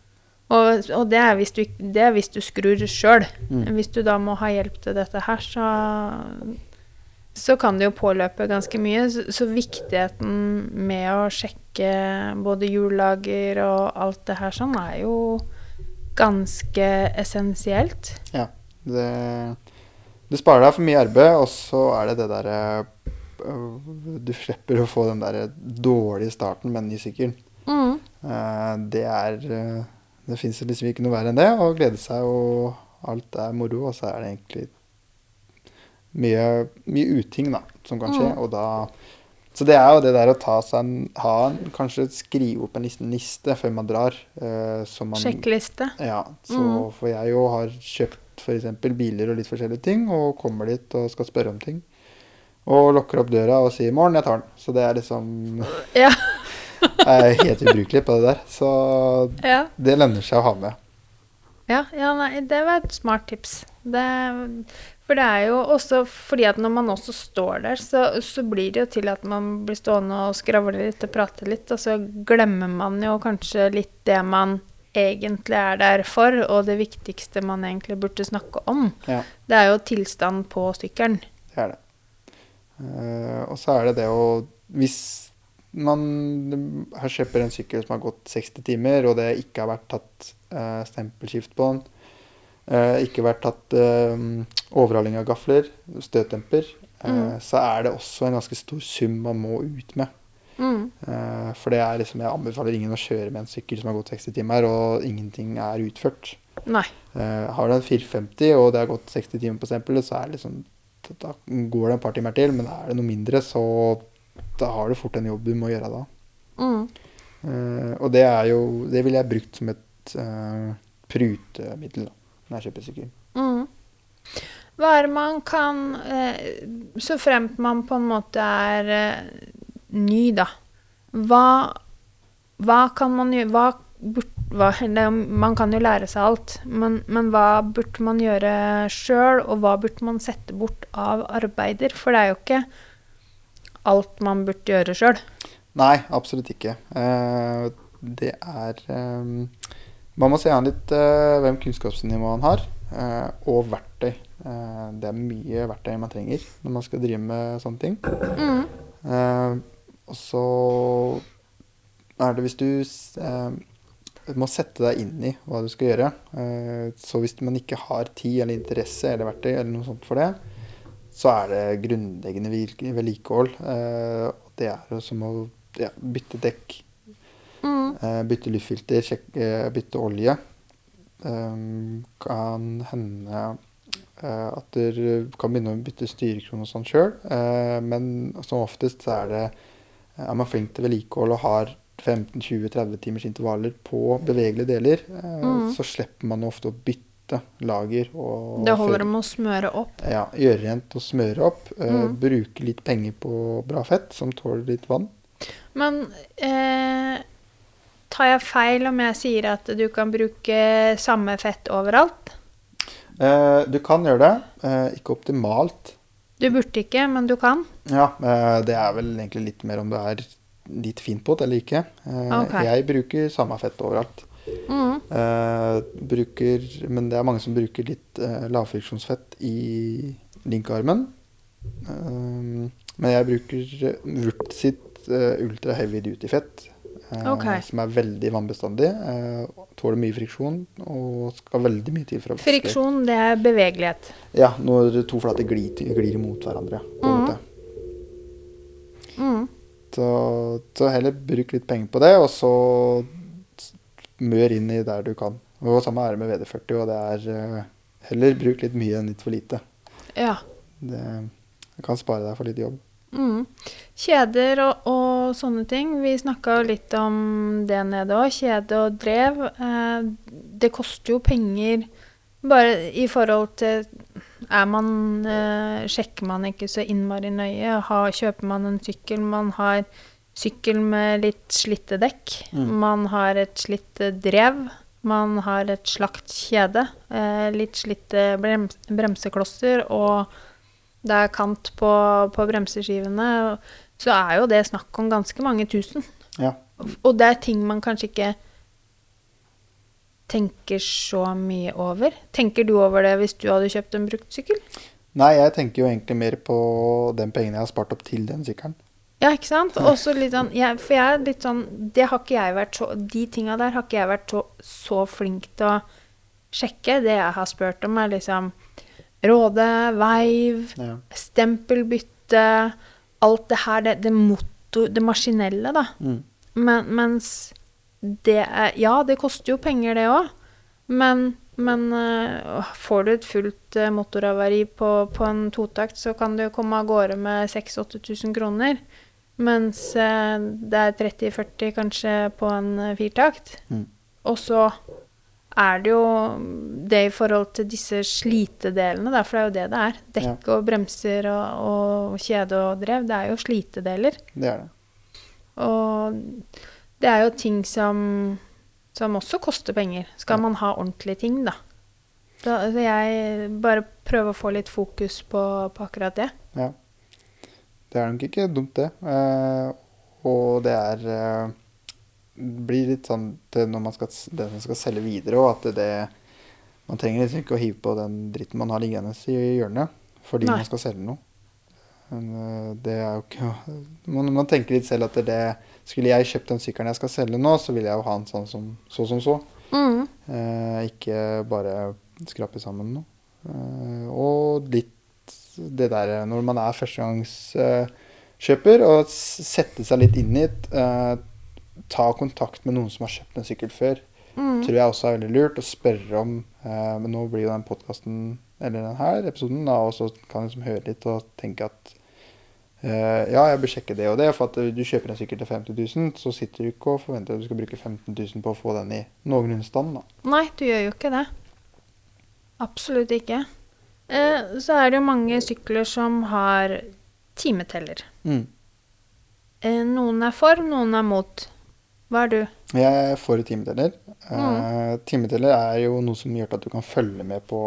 Og, og det, er hvis du, det er hvis du skrur sjøl. Mm. Hvis du da må ha hjelp til dette her, så, så kan det jo påløpe ganske mye. Så, så viktigheten med å sjekke både hjullager og alt det her sånn, er jo ganske essensielt. Ja. Det, du sparer deg for mye arbeid, og så er det det derre øh, Du slipper å få den derre dårlige starten med en ny sykkel. Mm. Eh, det er eh, Det fins liksom ikke noe verre enn det. Å glede seg, og alt er moro. Og så er det egentlig mye, mye uting da, som kan skje. Mm. Og da Så det er jo det der å ta seg en ha en, Kanskje skrive opp en liten liste før man drar. Uh, som man, Sjekkliste. Ja, så Mm. For jeg jo har kjøpt f.eks. biler og litt forskjellige ting, og kommer dit og skal spørre om ting. Og lukker opp døra og sier 'morgen, jeg tar den'. Så det er liksom Ja. Jeg er helt ubrukelig på det der. Så ja. det lønner seg å ha med. Ja, ja nei, det var et smart tips. Det, for det er jo også fordi at når man også står der, så, så blir det jo til at man blir stående og skravle litt og prate litt, og så glemmer man jo kanskje litt det man egentlig er der for, og det viktigste man egentlig burde snakke om. Ja, Det er jo tilstand på sykkelen. det er det. Uh, og så er det det å Hvis man her kjøper en sykkel som har gått 60 timer, og det ikke har vært tatt eh, stempelskift på den, eh, ikke vært tatt eh, overhaling av gafler, støtdemper, eh, Mm. så er det også en ganske stor sum man må ut med. Mm. Eh, for det er liksom, jeg anbefaler ingen å kjøre med en sykkel som har gått 60 timer, og ingenting er utført. Nei. Eh, har du en 450 og det har gått 60 timer på stempelet, så er det liksom Da går det et par timer til, men er det noe mindre, så da har du fort en jobb du må gjøre da. Mm. Uh, og det er jo Det ville jeg brukt som et uh, prutemiddel da, når jeg kjøper sykkel. Mm. Hva er det man kan uh, Så fremt man på en måte er ny, da. Hva, hva kan man gjøre hva, burt, hva, det, Man kan jo lære seg alt, men, men hva burde man gjøre sjøl, og hva burde man sette bort av arbeider? For det er jo ikke alt man burde gjøre sjøl. Nei, absolutt ikke. Eh, det er eh, Man må se an litt eh, hvem kunnskapsnivået man har, og verktøy. Det er mye verktøy man trenger når man skal drive med sånne ting. Mm. Og så er det hvis du må sette deg inn i hva du skal gjøre. Så hvis man ikke har tid eller interesse eller verktøy eller noe sånt for det, så er det grunnleggende vedlikehold. Eh, det er som å ja, bytte dekk, Mm. eh, bytte luftfilter, sjekk- eh, bytte olje. Eh, kan hende eh, at du kan begynne å bytte styrekrone og sånn sjøl, men som oftest så er det er man flink til vedlikehold og har 15-20-30 timers intervaller på bevegelige deler, eh, Mm. så slipper man ofte å bytte lager. Og Det holder med å smøre opp. ja, gjøre rent og smøre opp. Mm. Uh, Bruke litt penger på bra fett som tåler litt vann. Men eh, tar jeg feil om jeg sier at du kan bruke samme fett overalt? Eh, du kan gjøre det, eh, ikke optimalt. Du burde ikke, men du kan. Ja, eh, det er vel egentlig litt mer om du er litt fin på det eller ikke. Eh, Ok. Jeg bruker samme fett overalt. Mm. Uh, bruker, men det er mange som bruker litt uh, lavfriksjonsfett i linkarmen. Uh, men jeg bruker Vurt sitt ultra heavy duty fett. eh, Ok. Som er veldig vannbestandig. Tåler mye friksjon og skal veldig mye til for å vaske. Friksjon, det er bevegelighet. Ja, når to flater glir, glir mot hverandre. måte. Mm. Så, så heller bruk litt penger på det, og så mør inn i der du kan. Og samme er det med VD40, og det er uh, heller bruk litt mye enn litt for lite. Ja. Det, det kan spare deg for litt jobb. Mm. Kjeder og, og sånne ting. Vi snakka litt om det nede òg. Kjede og drev. Eh, det koster jo penger bare i forhold til er man, eh, Sjekker man ikke så innmari nøye? Har, kjøper man en sykkel Man har sykkel med litt slitte dekk. Mm. Man har et slitt drev. Man har et slakt kjede. Eh, litt slitte brems bremseklosser. Og det er kant på, på bremseskivene, så er jo det snakk om ganske mange tusen. Ja. Og det er ting man kanskje ikke tenker så mye over. Tenker du over det hvis du hadde kjøpt en brukt sykkel? Nei, jeg tenker jo egentlig mer på den pengene jeg har spart opp til den sykkelen. Ja, ikke sant? Også litt sånn, jeg, for jeg er litt sånn Det har ikke jeg vært så De tinga der har ikke jeg vært så, så flink til å sjekke. Det jeg har spurt om, er liksom Råde, veiv, Ja. stempelbytte Alt det her, det, det motto, det maskinelle, da. Mm. Men, mens det er Ja, det koster jo penger, det òg. Men, men øh, får du et fullt øh, motoravari på, på en totakt, så kan du komme av gårde med 6000-8000 kroner. Mens øh, det er 30-40 kanskje på en øh, firtakt. Mm. Og så er det jo det i forhold til disse slitedelene, da, for det er jo det det er. Dekk og bremser og, og kjede og drev, det er jo slitedeler. Det er det. Og det er jo ting som, som også koster penger. Skal man ha ordentlige ting, da. Så altså jeg bare prøver å få litt fokus på, på akkurat det. Ja. Det er nok ikke dumt, det. Eh, og det er eh, blir litt sånn til når man skal, den som skal selge videre òg, at det Man trenger liksom ikke å hive på den dritten man har liggende i hjørnet fordi Nei. man skal selge noe. Men eh, det er jo ikke man, man tenker litt selv at det Skulle jeg kjøpt den sykkelen jeg skal selge nå, så ville jeg jo ha den sånn som så som så. Mm. Eh, ikke bare skrape sammen noe. Eh, og litt det der når man er førstegangskjøper, og sette seg litt inn i det. Eh, ta kontakt med noen som har kjøpt en sykkel før. Mm. Tror jeg også er veldig lurt å spørre om eh, Men nå blir jo den podkasten, eller den her episoden, da, og så kan jeg liksom høre litt og tenke at eh, ja, jeg bør sjekke det og det. For at du kjøper en sykkel til 50 000, så sitter du ikke og forventer at du skal bruke 15 000 på å få den i noenlunde stand. da. Nei, du gjør jo ikke det. Absolutt ikke. Eh, så er det jo mange sykler som har timeteller. Mm. Eh, noen er for, noen er mot. Hva er du? Jeg er for timeteller. Eh, timeteller er jo noe som gjør at du kan følge med på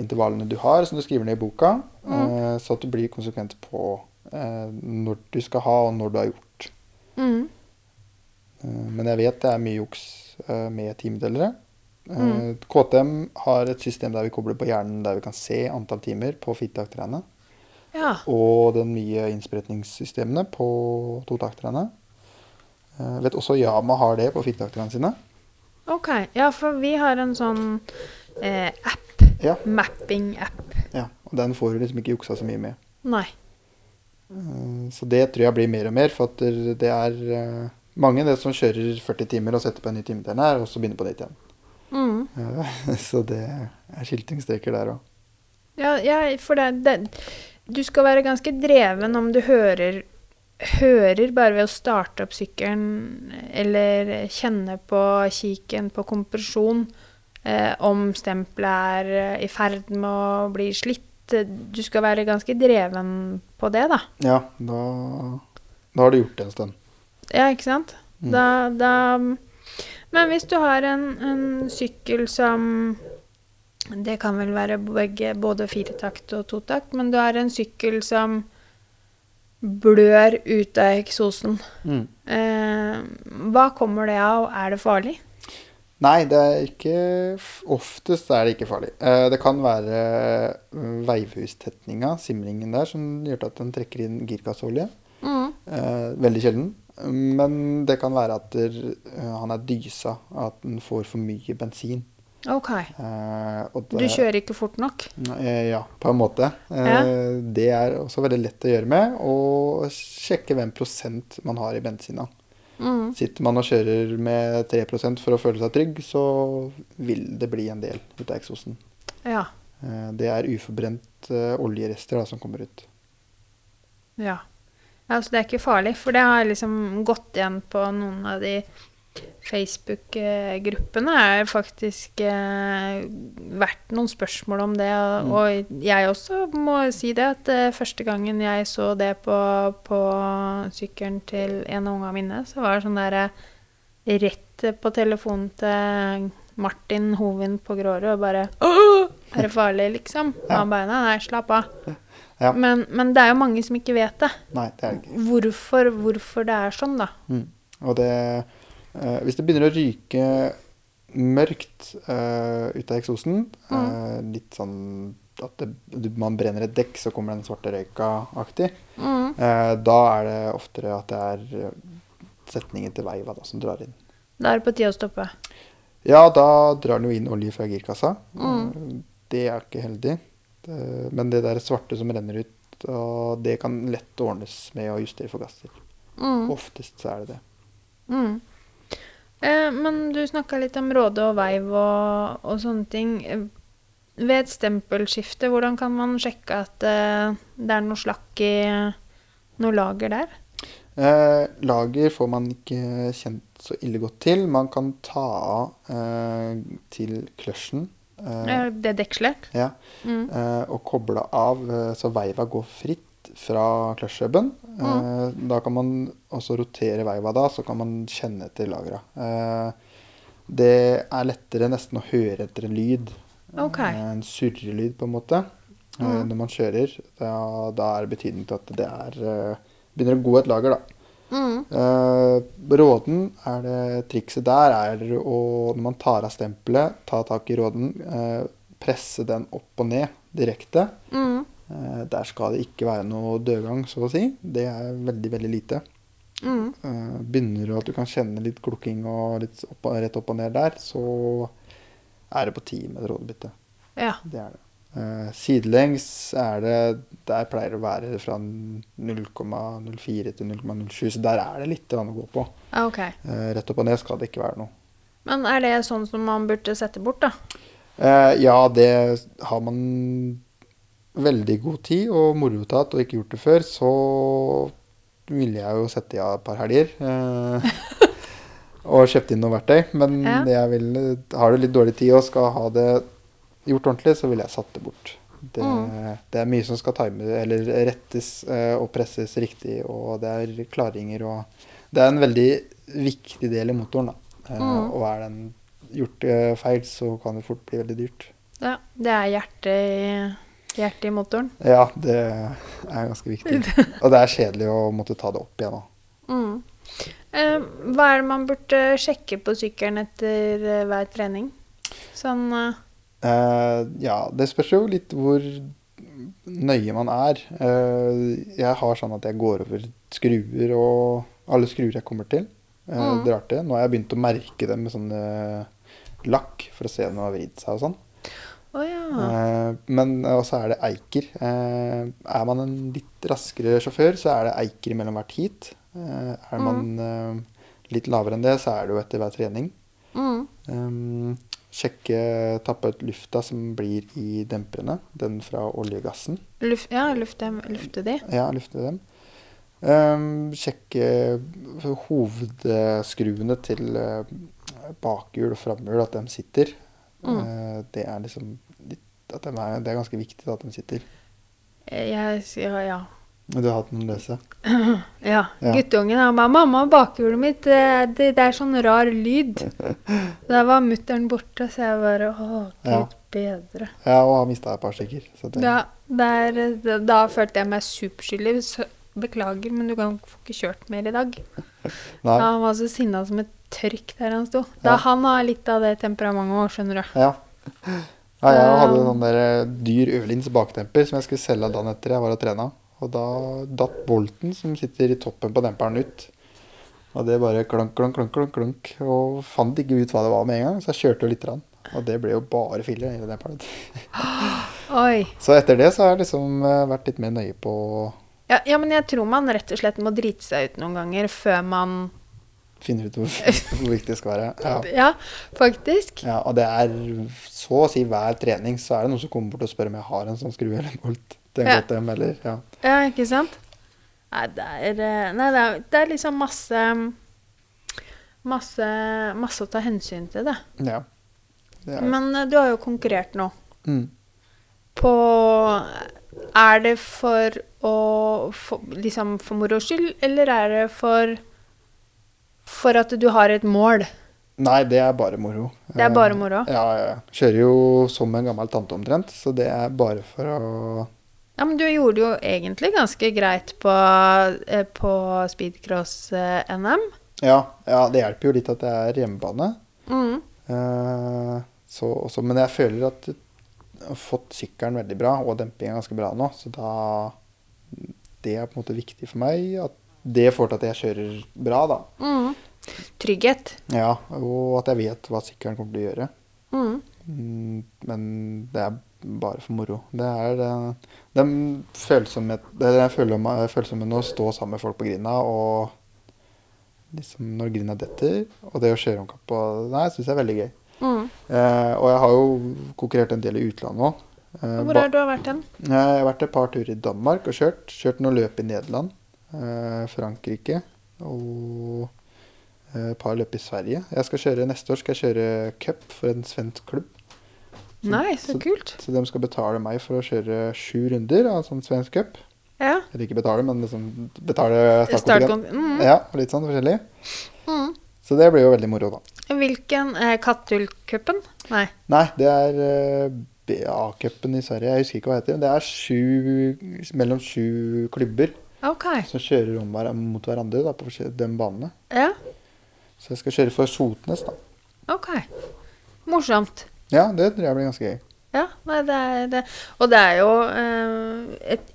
intervallene du har, som du skriver ned i boka, Mm. så at du blir konsekvent på når du skal ha, og når du har gjort. Mm. Men jeg vet det er mye juks med timedelere. Eh, KTM har et system der vi kobler på hjernen der vi kan se antall timer på firetaktere. Ja. Og den nye innsprøytningssystemene på totaktrene. Eh, vet også Yama har det på firetaktere sine. Ok. Ja, for vi har en sånn eh, app. Ja, Mapping-app. ja, og den får du liksom ikke juksa så mye med. Nei. Eh, Så det tror jeg blir mer og mer, for det er mange det som kjører 40 timer og setter på en ny timetell her, og så begynner på nytt igjen. Mm. Så det er skiltingstreker der òg. Ja, ja, for det, det Du skal være ganske dreven om du hører Hører bare ved å starte opp sykkelen eller kjenne på kiken på kompresjon eh, om stempelet er eh, i ferd med å bli slitt. Du skal være ganske dreven på det, da. Ja, da, da har du gjort det en stund. Ja, ikke sant? Mm. Da, da Men hvis du har en, en sykkel som Det kan vel være begge, både firetakt og totakt, men du har en sykkel som blør ut av eksosen. Mm. Eh, hva kommer det av? og Er det farlig? Nei, det er ikke Oftest er det ikke farlig. Eh, Det kan være mm, veivhustetninga, simringen der, som gjør at den trekker inn girkasseolje. Mm. Eh, veldig sjelden. Men det kan være at der, eh, han er dysa, at han får for mye bensin. OK. Eh, og Du kjører ikke fort nok? Eh, Ja, på en måte. Eh, Det er også veldig lett å gjøre med. Og sjekke hvem prosent man har i bensina. Mm. Sitter man og kjører med 3% for å føle seg trygg, så vil det bli en del ut av eksosen. Ja. Eh, Det er uforbrent eh, oljerester da, som kommer ut. Ja. Altså, det er ikke farlig, for det har liksom gått igjen på noen av de Facebook-gruppene. er faktisk eh, vært noen spørsmål om det. Og, Mm. og jeg også må si det, at eh, første gangen jeg så det på, på sykkelen til en av ungene mine, så var det sånn derre rett på telefonen til Martin Hovin på Grårud og bare Åh, er det farlig, liksom? Og han bare nei, slapp av. Ja. Men, men det er jo mange som ikke vet det. Nei, det er det ikke. Hvorfor, hvorfor det er sånn, da. Mm. Og det eh, Hvis det begynner å ryke mørkt eh, ut av eksosen, eh, litt sånn at det, man brenner et dekk, så kommer den svarte røyka aktig, Mm. eh, da er det oftere at det er eh, setningen til veiva da, som drar inn. Da er det på tide å stoppe. Ja, da drar den jo inn olje fra girkassa. Mm. Eh, Det er ikke heldig. Det, men det der svarte som renner ut, og det kan lett ordnes med å justere forgasser. Mm. Oftest så er det det. Mm. Eh, men du snakka litt om råde og veiv og, og sånne ting. Eh, Ved et stempelskifte, hvordan kan man sjekke at eh, det er noe slakk i noe lager der? Eh, lager får man ikke kjent så ille godt til. Man kan ta av eh, til kløsjen. Eh, det dekselet? ja, Mm. eh, og koble av eh, så veiva går fritt fra kløsjhubben. Eh, da kan man også rotere veiva da, så kan man kjenne etter lagra. Eh, det er lettere nesten å høre etter en lyd. Okay. En surrelyd, på en måte. Mm. Når man kjører. Da, da er det betydning til at det er begynner å gå et lager, da. Mm. Eh, råden er det trikset der er å, når man tar av stempelet, ta tak i råden, eh, presse den opp og ned direkte. Mm. Eh, der skal det ikke være noe dødgang, så å si. Det er veldig, veldig lite. Mm. Eh, begynner du at du kan kjenne litt klukking og litt opp, rett opp og ned der, så er det på tide med et rådebytte. Ja. Det er det. Eh, sidelengs er det Der pleier det å være fra 0,04 til 0,07, så der er det litt å gå på. Okay. Ok. Eh, rett opp og ned skal det ikke være noe. Men er det sånn som man burde sette bort, da? Eh, ja, det har man veldig god tid og moro til og ikke gjort det før, så ville jeg jo sette av et par helger. Og kjøpt inn noe verktøy. Men Ja. jeg vil, har du litt dårlig tid og skal ha det gjort ordentlig, så ville jeg satt det bort. Det, Mm. det er mye som skal time, eller rettes eh, og presses riktig, og det er klaringer og Det er en veldig viktig del i motoren, da. Eh, Mm. Og er den gjort eh, feil, så kan det fort bli veldig dyrt. Ja, det er hjertet i, hjertet i motoren. Ja, det er ganske viktig. Og det er kjedelig å måtte ta det opp igjen òg. Mm. Eh, hva er det man burde sjekke på sykkelen etter hver trening? Sånn eh, Eh, ja, det spørs jo litt hvor nøye man er. Uh, jeg har sånn at jeg går over skruer og alle skruer jeg kommer til. Uh, Mm. Drar til. Nå har jeg begynt å merke dem med sånn lakk for å se om de har vridd seg og sånn. Oh, ja. Men også er det eiker. Er man en litt raskere sjåfør, så er det eiker mellom hvert heat. Er man eh, litt lavere enn det, så er det jo etter hver trening. Mm. Um, sjekke, tappe ut lufta som blir i demperne. Den fra oljegassen. Luf, ja, lufte, lufte de. Ja, lufte dem. Um, sjekke hovedskruene til uh, bakhjul og framhjul, at de sitter. Mm. Uh, det er liksom litt, at de er, Det er ganske viktig at de sitter. Eh, Jeg sier ja. Du har hatt noen løse? Ja. Ja. Guttungen han bare 'Mamma, bakhjulet mitt, det, det, er sånn rar lyd'. Da var mutter'n borte, så jeg bare Å, gud Ja. bedre. Ja, og har mista et par stykker. Så det, Ja, der, da, da følte jeg meg superskyldig. Beklager, men du kan få ikke kjørt mer i dag. Nei. Han var så sinna som et tørk der han sto. Da Ja. Han har litt av det temperamentet òg, skjønner du. Ja. ja jeg hadde noen sånn der eh, dyr Øvelins bakdemper som jeg skulle selge dagen etter jeg var og trena. Og da datt bolten som sitter i toppen på demperen ut. Og det bare klunk, klunk, klunk, klunk, klunk. Og fant ikke ut hva det var med en gang, så jeg kjørte jo lite grann. Og det ble jo bare filler i demperen. Oi. Så etter det så har jeg liksom eh, vært litt mer nøye på Ja, ja, men jeg tror man rett og slett må drite seg ut noen ganger før man Finner ut hvor, hvor viktig det skal være. Ja. Ja, faktisk. ja, og det er så å si hver trening så er det noen som kommer bort og spør om jeg har en sånn skrue eller en bolt. Den Ja. godt eller, ja. Ja, ikke sant? Nei, det er, eh, nei, det er, det er liksom masse Masse, masse å ta hensyn til, det. ja. Det Men eh, du har jo konkurrert nå. mm. På Er det for å for, Liksom for moro skyld, eller er det for For at du har et mål? Nei, det er bare moro. Det er bare moro? Eh, Ja, ja, ja. Kjører jo som en gammel tante omtrent, så det er bare for å Ja, men du gjorde jo egentlig ganske greit på, eh, på speedcross-NM. Ja, ja, det hjelper jo litt at det er hjemmebane. Mm. Eh, så også, men jeg føler at jeg har fått sykkelen veldig bra, og dempingen ganske bra nå. Så da Det er på en måte viktig for meg. At det får til at jeg kjører bra, da. Mm. Trygghet. Ja, og at jeg vet hva sykkelen kommer til å gjøre. Mm. Mm, Men det er bare for moro. Det er det, den følsomheten å stå sammen med folk på grinda og liksom når grinda detter, og det å kjøre omkapp på Nei, syns jeg er veldig gøy. Mm. Eh, og jeg har jo konkurrert en del i utlandet òg. Eh, Hvor har du vært hen? jeg har vært et par turer i Danmark og kjørt. Kjørt noen løp i Nederland, eh, Frankrike og eh, et par løp i Sverige. Jeg skal kjøre, Neste år skal jeg kjøre cup for en svensk klubb. Nei, så så- kult. Så de skal betale meg for å kjøre sju runder av sånn svensk cup. Ja. Eller ikke betale, men liksom betale Startkon... startkontingent. Mm. Ja, litt sånn forskjellig. Mm. Så det blir jo veldig moro, da. Hvilken? Eh, Kattul-cupen? Nei. Nei, det er eh, BA-cupen i Sverige. Jeg husker ikke hva det heter. Det er sju, mellom sju klubber okay. som kjører om hver, mot hverandre da, på de banene. Ja, Så jeg skal kjøre for Sotnes, da. OK. Morsomt. Ja, det tror jeg blir ganske gøy. Ja, nei, det er det. Og det er jo eh, et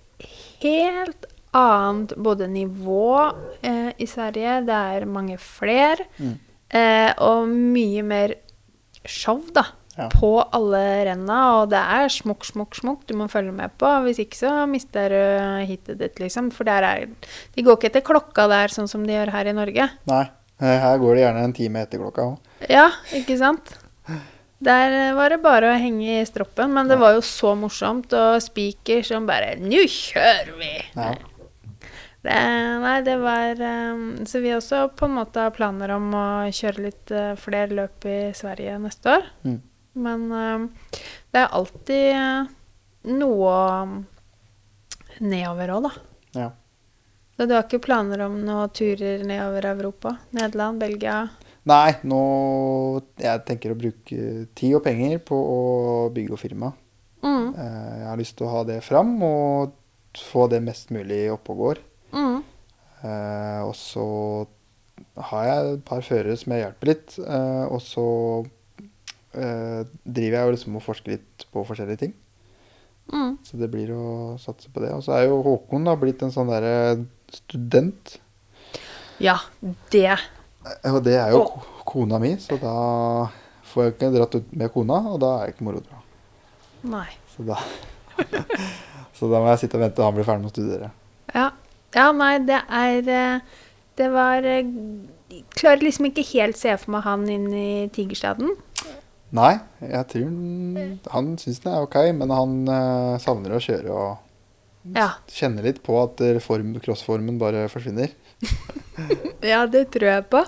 helt annet både nivå eh, i Sverige, det er mange flere, Mm. eh, og mye mer show, da. Ja. På alle renna, og det er smukk, smukk, smukk du må følge med på. Hvis ikke så mister du hitet ditt, liksom. For der er De går ikke etter klokka der, sånn som de gjør her i Norge. Nei, eh, her går det gjerne en time etter klokka òg. Ja, ikke sant? Der var det bare å henge i stroppen, men det var jo så morsomt, og spiker som bare Nå kjører vi! Ja. Det, nei, det var um, Så vi også på en måte har planer om å kjøre litt uh, flere løp i Sverige neste år. Mm. Men um, det er alltid uh, noe nedover òg, da. ja. Så du har ikke planer om noen turer nedover Europa? Nederland, Belgia? Nei, nå Jeg tenker å bruke tid og penger på å bygge opp firma. Mm. Eh, Jeg har lyst til å ha det fram og få det mest mulig oppe og går. Mm. Eh, og så har jeg et par førere som jeg hjelper litt. Eh, og så eh, driver jeg jo liksom og forsker litt på forskjellige ting. Mm. Så det blir å satse på det. Og så er jo Håkon da blitt en sånn derre student. Ja, det. Eh, Og det er jo oh. kona mi, så da får jeg ikke dratt ut med kona, og da er det ikke moro å dra. Nei. Så da, så da må jeg sitte og vente til han blir ferdig med å studere. Ja. ja, nei, det er eh, Det var eh, Klarer liksom ikke helt se for meg han inn i Tigerstaden. Nei, jeg tror han, han syns den er ok, men han uh, savner å kjøre og Ja. kjenner litt på at form, crossformen bare forsvinner. Ja, det tror jeg på.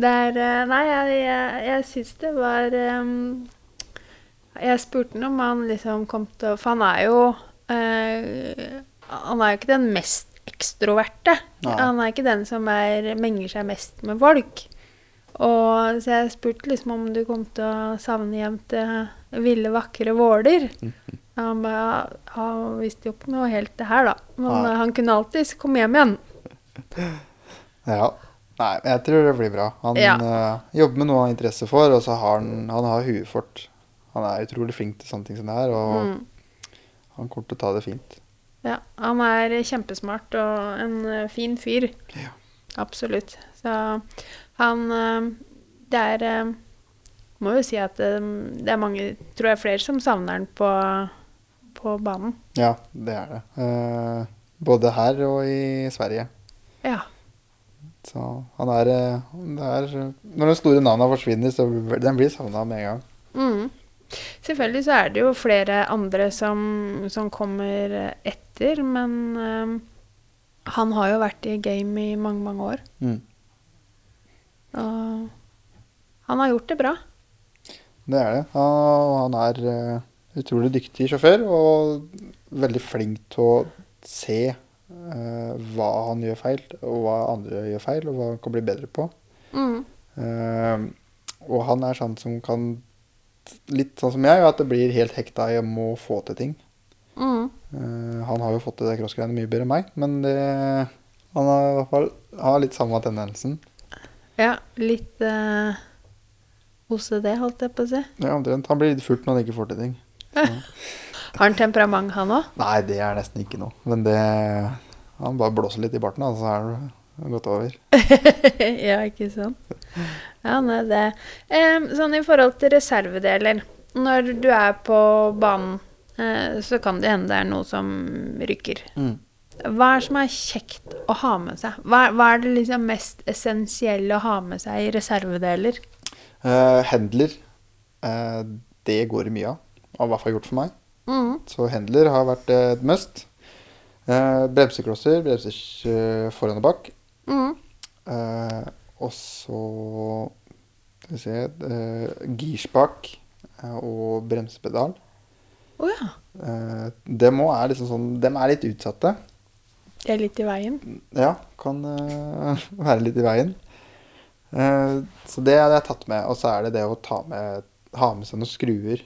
Det er eh, Nei, jeg, jeg, jeg syns det var um, Jeg spurte ham om han liksom kom til For han er jo uh, Han er jo ikke den mest ekstroverte. Nei. Han er ikke den som er, menger seg mest med folk. Og Så jeg spurte liksom om du kom til å savne hjem til ville, vakre Våler. Han ba, Han visste jo ikke noe helt det her, da. Men Nei. han kunne alltids komme hjem igjen. Ja. Nei, men jeg tror det blir bra. Han Ja. uh, jobber med noe han har interesse for, og så har han, han har huet fort. Han er utrolig flink til sånne ting som det her, og Mm. han kommer til å ta det fint. Ja, han er kjempesmart og en eh, fin fyr. Ja. Absolutt. Så han eh, Det er Må jo si at det er mange, tror jeg, flere som savner han på, på banen. Ja, det er det. Både her og i Sverige. Ja. Så han er, eh, er Når de store navnene forsvinner, så den blir savna med en gang. Mm. Selvfølgelig så er det jo flere andre som, som kommer etter, men um, han har jo vært i game i mange, mange år. Mm. Og han har gjort det bra. Det er det. Og han er eh, utrolig dyktig sjåfør og veldig flink til å se hva han gjør feil, og hva andre gjør feil, og hva han kan bli bedre på. Mm. Eh, og han er sånn som kan Litt sånn som jeg, at det blir helt hekta i å få til ting. Mm. Eh, han har jo fått til det crossgreiene mye bedre enn meg, men det, han har i hvert fall har litt samme tendensen. Ja, litt uh, OCD, holdt jeg på å si. Ja, omtrent. Han blir litt furt når han ikke får til ting. Har han temperament, han òg? Nei, det er nesten ikke noe. Men det Han bare blåser litt i barten, da, så er det gått over. ja, ikke sant? Ja, nei, det Em, Sånn i forhold til reservedeler. Når du er på banen, eh, så kan det hende det er noe som rykker. Mm. Hva er det som er kjekt å ha med seg? Hva, hva er det liksom mest essensielle å ha med seg i reservedeler? Uh, Handler, Uh, det går det mye av. Har i hvert fall gjort for meg. Mm. Så handler har vært eh, et must. Eh, bremseklosser, bremser eh, foran og bak. Mm. Eh, og så Skal vi se eh, Girspak eh, og bremsepedal. Å ja. Eh, dem òg er liksom sånn Dem er litt utsatte. De er litt i veien. Ja, kan være litt i veien. Så det hadde jeg tatt med. Og så er det det å ta med, ha med seg noen skruer.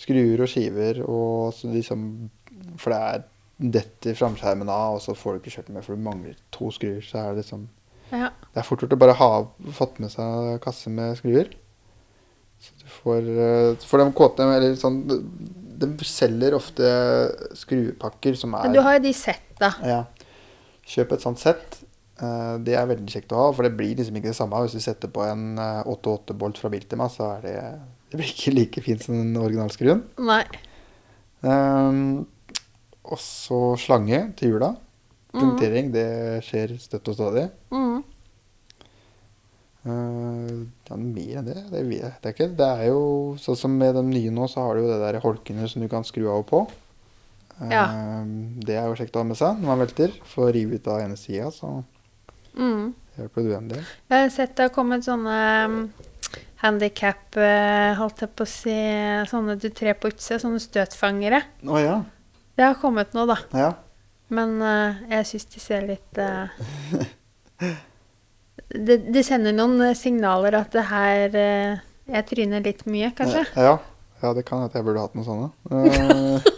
Skruer og skiver. Og så liksom, for det er detter framskjermen av, og så får du ikke kjørt med, for du mangler to skruer. Så er det liksom Ja. Det er fort gjort å bare ha fått med seg kasse med skruer. Så du får eh, For de kåte eller sånn De, selger ofte skruepakker som er Men du har jo de setta. ja. Kjøp et sånt sett. Eh, det er veldig kjekt å ha, for det blir liksom ikke det samme. Hvis du setter på en eh, 8-8-bolt fra Biltema, så er det Det blir ikke like fint som den originalskruen. Nei. Um, og så slange til jula. Punktering, det skjer støtt og stadig. Mm. Uh, ja, mer enn det, det vet jeg ikke. Det er jo sånn som med de nye nå, så har du jo det der holkene som du kan skru av og på. Ja. Eh, det er jo kjekt å ha med seg når man velter. Får rive ut av ene sida, så Mm. hjelper du en del. Jeg har sett det har kommet sånne handikap, eh, holdt jeg på å si, sånne du trer på utsida, sånne støtfangere. Å ja. Det har kommet nå, da. ja. Men uh, jeg syns de ser litt uh, det, det sender noen eh, signaler at det her uh, Jeg tryner litt mye, kanskje. Ja, ja det kan hende jeg burde hatt noen sånne. Eh,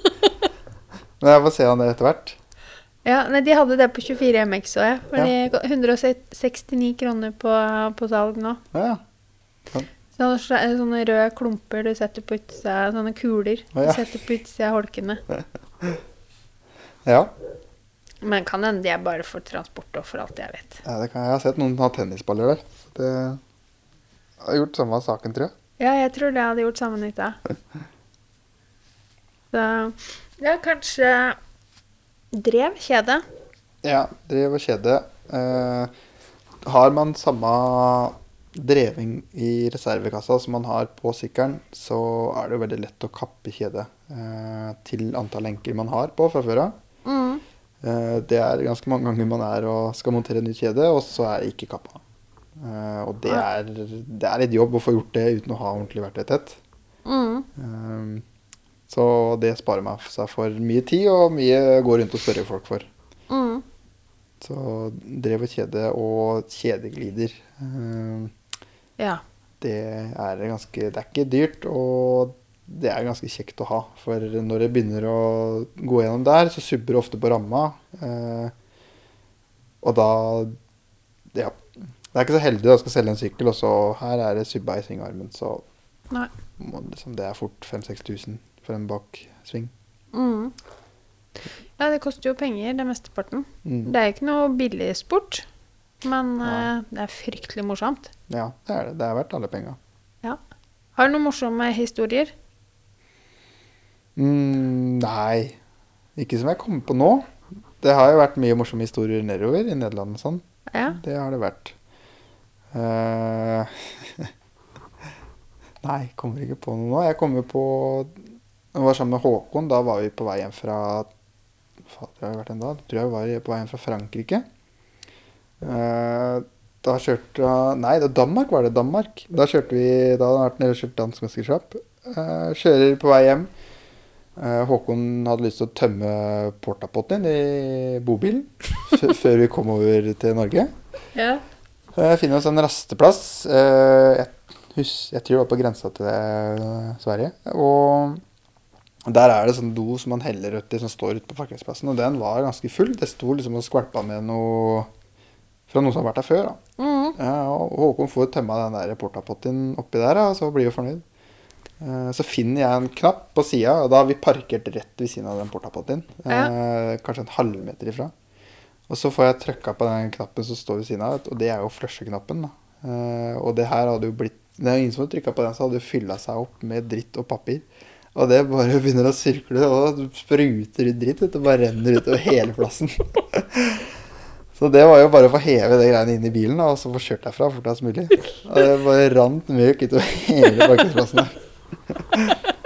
Men jeg får se an det etter hvert. Ja, nei, De hadde det på 24 MX òg, Ja. For de ko- 169 kroner på, på salg nå. Ja, Ja, Sånne, sla- sånne røde klumper du setter på utsida, sånne kuler du ja. setter på utsida av holkene. ja. Men kan hende de er bare for transport og for alt jeg vet. ja det kan, jeg har sett noen ha tennisballer der. Det har gjort samme saken, tror jeg. Ja, jeg tror det hadde gjort samme nytta. Så ja, kanskje drev kjede. Ja, drev og kjede. Eh, har man samme dreving i reservekassa som man har på sykkelen, så er det jo veldig lett å kappe kjedet eh, til antall lenker man har på fra før av. Mm. Eh, det er ganske mange ganger man er og skal montere nytt kjede, og så er det ikke kappa. Eh, og det er, det er litt jobb å få gjort det uten å ha ordentlig verktøy tett. Mm. Eh, så det sparer meg seg for mye tid, og mye går rundt og spørre folk for. Mm. Så drev og kjede og kjedeglider. eh, Ja. Det er ganske Det er ikke dyrt, og det er ganske kjekt å ha. For når det begynner å gå gjennom der, så subber det ofte på ramma. Eh, og da Ja. Det er ikke så heldig å skal selge en sykkel, og så her er det subba i svingarmen, så liksom, det er fort 5000-6000 for en baksving. Mm. Ja, det koster jo penger, det mesteparten. Mm. Det er ikke noe billig sport, men eh, det er fryktelig morsomt. Ja, det er det. Det er verdt alle penga. Har du noen morsomme historier? Mm, nei, ikke som jeg kommer på nå. Det har jo vært mye morsomme historier nedover i Nederland og sånn. Ja. Det har det vært. Uh, nei, kommer ikke på noe nå. Jeg kommer på Jeg var sammen med Håkon. Da var vi på vei hjem fra Fader, har det vært en dag? Tror jeg var på vei hjem fra Frankrike. Eh, da kjørte Nei, det var Danmark var det. Danmark. Da kjørte vi Da hadde vært nede og kjørt dansk mesterskap. Eh, kjører på vei hjem. Eh, Håkon hadde lyst til å tømme portapotten i bobilen før vi kom over til Norge. ja. Jeg finner oss en rasteplass. eh, jeg, tror det var på grensa til eh, Sverige. Og der er det sånn do som man heller uti, som står ute på parkeringsplassen. Og den var ganske full. Det sto liksom og skvalpa med noe fra noen som har vært der før. da. Mm. Ja, og Håkon får tømma den der portapotten oppi der, og så blir vi fornøyd. Eh, Så finner jeg en knapp på sida, og da har vi parkert rett ved siden av den portapotten. Ja. kanskje en halvmeter ifra. Og så får jeg trykka på den knappen som står ved siden av, og det er jo flushe-knappen. da. Eh, og det her hadde jo blitt Det er jo ingen som hadde trykka på den, så hadde det fylla seg opp med dritt og papir. Og det bare begynner å sirkle, og det spruter ut dritt. Det bare renner utover hele plassen. Så det var jo bare å få heve det greiene inn i bilen og så få kjørt derfra fortest mulig. Og det bare rant møk utover hele parkeringsplassen. der.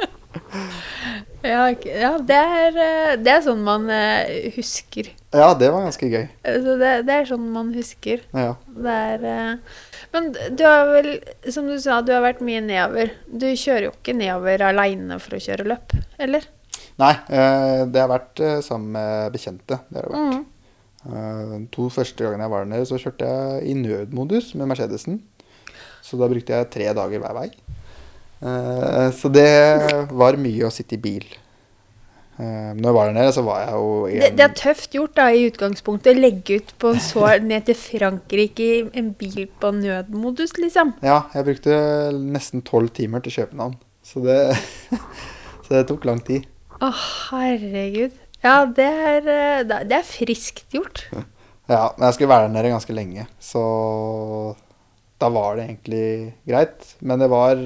Ja, ja det, er, eh, det er sånn man eh, husker. Ja, det var ganske gøy. Så det, det er sånn man husker. Ja. Det er eh, Men du har vel, som du sa, du har vært mye nedover. Du kjører jo ikke nedover aleine for å kjøre løp, eller? Nei, eh, det har vært eh, sammen med bekjente. Det har det vært. Mm. Eh, to første gangene jeg var der nede, så kjørte jeg i nødmodus med Mercedesen. Så da brukte jeg tre dager hver vei. Eh, Så det var mye å sitte i bil. Eh, Når jeg var der nede, så var jeg jo Det, en det er tøft gjort da, i utgangspunktet å legge ut på en så ned til Frankrike i en bil på nødmodus, liksom. Ja, jeg brukte nesten tolv timer til København. Så det, så det tok lang tid. Å, herregud. Ja, det er, eh, det det er friskt gjort. Ja, men jeg skulle være der nede ganske lenge, så da var det egentlig greit. Men det var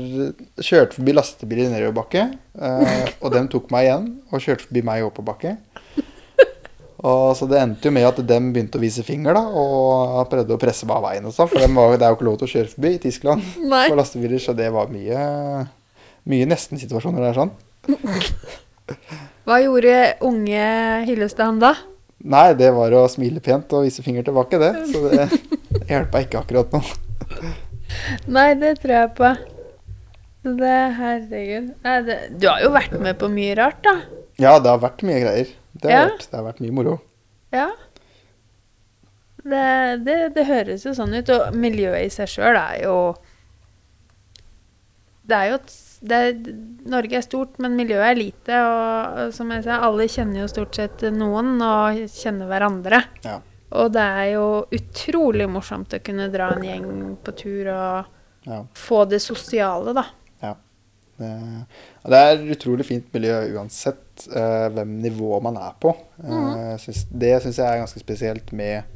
Kjørte forbi lastebiler i nedoverbakke, eh, og dem tok meg igjen og kjørte forbi meg i oppoverbakke. Og så det endte jo med at dem begynte å vise finger da, og prøvde å presse meg av veien og sånn, for var, det er jo ikke lov til å kjøre forbi i Tyskland Nei. på lastebiler, så det var mye, mye nesten-situasjoner der sånn. Hva gjorde unge Hyllestan da? Nei, det var å smile pent og vise finger tilbake, det. Så det hjelpa ikke akkurat nå. Nei, det tror jeg på. Det, herregud. Nei, det, du har jo vært med på mye rart, da. Ja, det har vært mye greier. Det har, Ja. vært, det har vært mye moro. Ja. Det, det, det høres jo sånn ut. Og miljøet i seg sjøl er jo Det er jo et er, Norge er stort, men miljøet er lite. Og som jeg sa, alle kjenner jo stort sett noen, og kjenner hverandre. Ja. Og det er jo utrolig morsomt å kunne dra en gjeng på tur og Ja. få det sosiale, da. Det, det er utrolig fint miljø uansett uh, hvem nivå man er på. Uh, mm. synes, det syns jeg er ganske spesielt med eh,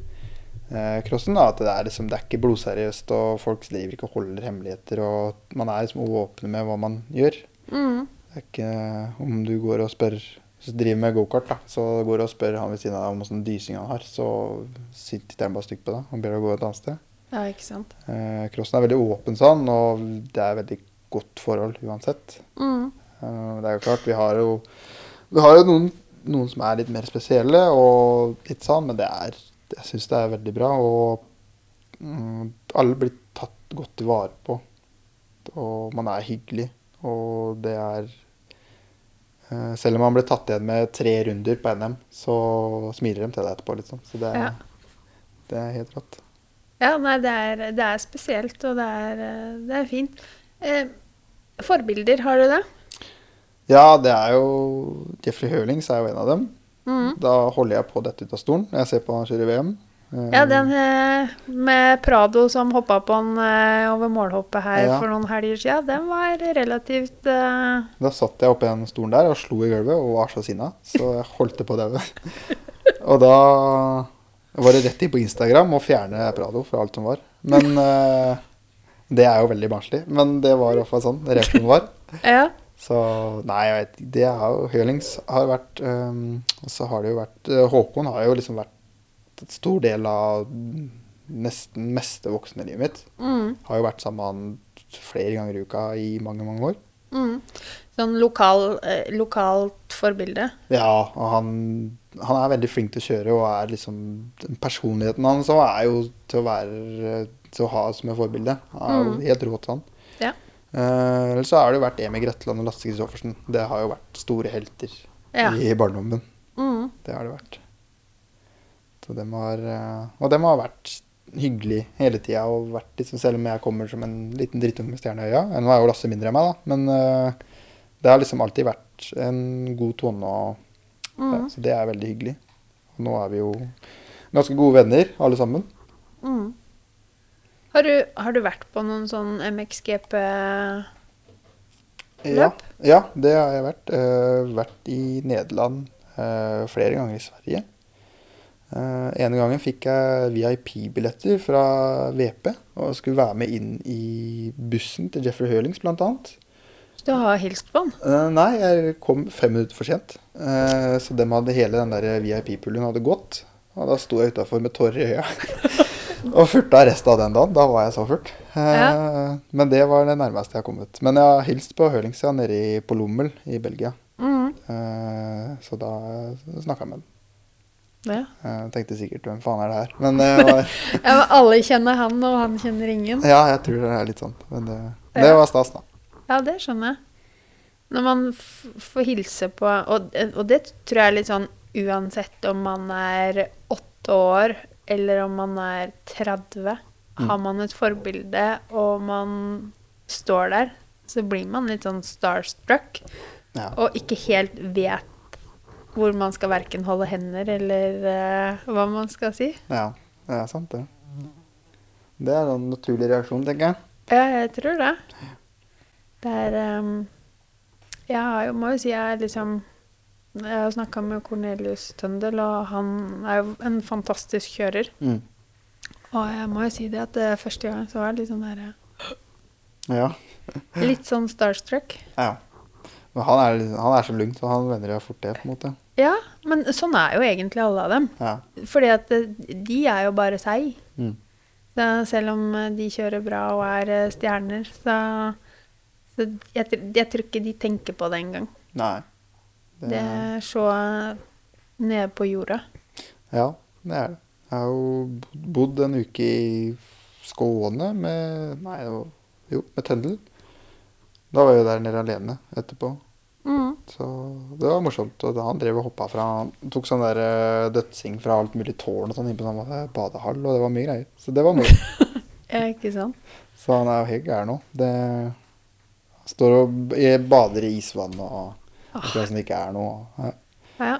crossen. Da, at det er, liksom, det er ikke blodseriøst, og folk driver ikke og holder hemmeligheter. Og man er liksom åpne med hva man gjør. Mm. Det er ikke om du går og spør Hvis du driver med gokart, så går du og spør han ved siden av deg om åssen dysing han har, så sitter han bare stygt på deg og ber deg gå et annet sted. Ja, ikke sant. Eh, crossen er veldig åpen sånn, og det er veldig godt forhold uansett. Mm. Eh, Det er jo klart, vi har jo, vi har jo noen, noen som er litt mer spesielle, og litt sånn, men det er, jeg syns det er veldig bra. Og mm, alle blir tatt godt vare på. Og man er hyggelig. Og det er eh, Selv om man blir tatt igjen med tre runder på NM, så smiler de til deg etterpå, liksom. Så det er, Ja. det er helt rått. Ja, nei, det er, det er spesielt, og det er, eh, det er fint. Eh, forbilder, har du det? Ja, det er jo Jeffrey Hølings er jo en av dem. Mhm. Da holder jeg på dette ut av stolen når jeg ser på han kjøre VM. Eh, Ja, den eh, med Prado som hoppa på han eh, over målhoppet her Ja. for noen helger siden, den var relativt uh... Da satt jeg oppi den stolen der og slo i gulvet og var så sinna, så jeg holdt det på å daue. og da var det rett inn på Instagram og fjerne Prado fra alt som var. Men uh, det er jo veldig barnslig. Men det var i hvert fall sånn reaksjonen var. Ja. Så nei, jeg vet ikke. Det er jo Hølings har vært um, Og så har det jo vært eh, Håkon har jo liksom vært et stor del av nesten meste voksne livet mitt. Mm, Har jo vært sammen med han flere ganger i uka i mange, mange år. mm. Sånn lokal, eh, lokalt forbilde. Ja, og han, han er veldig flink til å kjøre, og er liksom Personligheten hans også er jo til å være til å ha som et forbilde. Han er jo Mm. helt rå til han. Ja. Eh, så har det jo vært Emil Grøtland og Lasse Christoffersen. Det har jo vært store helter Ja. i barndommen. Mm, Det har det vært. Så dem har, eh, og dem har vært hyggelig hele tida. Liksom, selv om jeg kommer som en liten drittunge med stjerne i øya. Nå er jo Lasse mindre enn meg, da. Men uh, det har liksom alltid vært en god tone. Og, ja, mm, så det er veldig hyggelig. Og nå er vi jo ganske gode venner, alle sammen. mm. Har, du, har du vært på noen sånn MXGP-løp? ja, det har jeg vært. Uh, vært i Nederland uh, flere ganger i Sverige. Uh, ene gangen fikk jeg VIP-billetter fra VP og skulle være med inn i bussen til Jeffrey Hølings bl.a. Du har hilst på han? Uh, nei, jeg kom fem minutter for sent. Så dem hadde hele den der VIP-pullen hadde gått. Og da sto jeg utafor med tårer i øya. og furta resten av den dagen. Da var jeg så furt. Eh, Ja. Men det var det nærmeste jeg har kommet. Men jeg har hilst på Hølingsia nede på Lommel i Belgia. Mm. Eh, så da snakka jeg med den. Ja. Jeg tenkte sikkert 'hvem faen er det her'? Men det var ja, men alle kjenner han, og han kjenner ingen. Ja, jeg tror det er litt sånn. Men det, det var stas, da. Ja, det skjønner jeg. Når man får hilse på og, og det tror jeg er litt sånn uansett om man er åtte år eller om man er 30. Har man et forbilde og man står der, så blir man litt sånn starstruck Ja. og ikke helt vet hvor man skal verken holde hender eller uh, hva man skal si. ja, det er sant, det. Det er en naturlig reaksjon, tenker jeg. Ja, jeg tror det. Det er um, Jeg jo, må jo si jeg er liksom Jeg har snakka med Cornelius Tøndel, og han er jo en fantastisk kjører. Mm. Og jeg må jo si det at det første gang så var det litt sånn der Ja. Litt sånn starstruck. ja. Men han er, han er så lugn, så han venner seg fort det, på en måte. Ja, men sånn er jo egentlig alle av dem. Ja. Fordi at eh, de er jo bare seg. Mm. Så selv om eh, de kjører bra og er eh, stjerner, så, så jeg, jeg tror ikke de tenker på det engang. Nei. Det er så nede på jorda. Ja, det er det. Jeg har jo bodd en uke i Skåne med Nei, det jo, med Tendel. Da var jeg jo der nede alene etterpå. Mm. Så det var morsomt. Og da han drev og hoppa fra Han tok sånn der eh, dødsing fra alt mulig tårn og sånn inn på sånn eh, badehall, og det var mye greier. Så det var moro. Ja, ikke sant? Så han er jo helt gæren nå. Det står og bader i isvann og akkurat som det ikke er noe. Ja. Ja.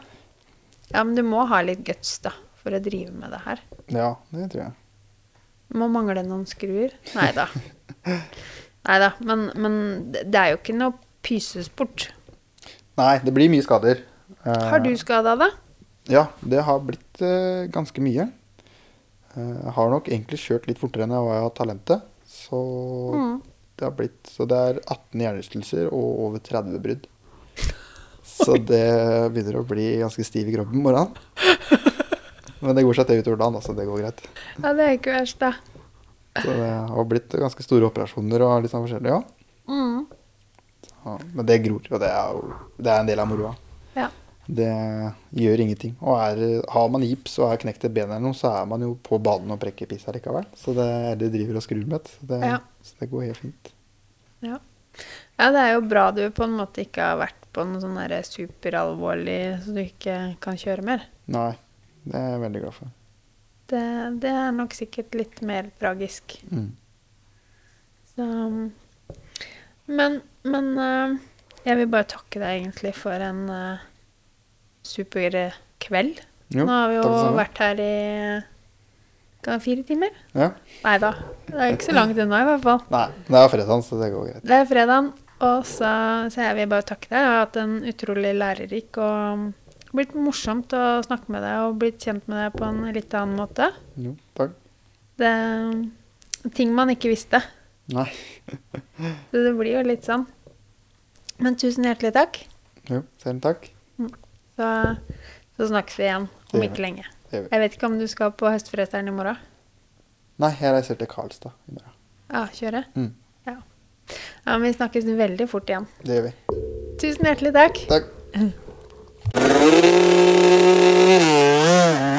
ja, men du må ha litt guts, da, for å drive med det her. ja, det tror jeg. Må mangle noen skruer. Nei da. Nei da, men, men det det er jo ikke noe pysesport. Nei, det blir mye skader. Eh, Har du skada deg? Ja, det har blitt uh, ganske mye. Eh, Jeg har nok egentlig kjørt litt fortere enn jeg var av talentet. Så Mm. det har blitt Så det er 18 hjernerystelser og over 30 brudd. Så det begynner å bli ganske stiv i kroppen om morgenen. Men det går seg til utover dagen, så det går greit. Ja, det er ikke verst, da. Så det har blitt ganske store operasjoner og litt sånn forskjellig, ja. Mm. Så, Men det gror, og det er det er en del av moroa. Ja. Det gjør ingenting. Og er, har man gips og er knekt et ben eller noe, så er man jo på banen og prekker pisa likevel. Så det, det driver og skrur med. Så det, Ja. så det går helt fint. Ja. Ja, det er jo bra du på en måte ikke har vært på noe sånn superalvorlig så du ikke kan kjøre mer. Nei, det er jeg veldig glad for. Det, det er nok sikkert litt mer tragisk. Mm. Så, men men eh, jeg vil bare takke deg egentlig for en eh, super kveld. Jo, Nå har vi jo vært her i fire timer? Ja. Nei da, det er ikke så langt unna i hvert fall. Nei, det er fredag, så det går greit. Det er fredagen, og så, så jeg vil bare takke deg. Jeg har hatt en utrolig lærerik og blitt morsomt å snakke med deg og blitt kjent med deg på en litt annen måte. Jo, takk. Det er ting man ikke visste. Nei. Så det blir jo litt sånn. Men tusen hjertelig takk. Jo, selv takk. Så, så snakkes vi igjen om ikke lenge. Jeg vet ikke om du skal på Høstfresteren i morgen? Nei, jeg reiser til Karlstad i morgen. Ja, kjøre? Mm. Ja. Men vi snakkes veldig fort igjen. Det gjør vi. Tusen hjertelig takk. Takk.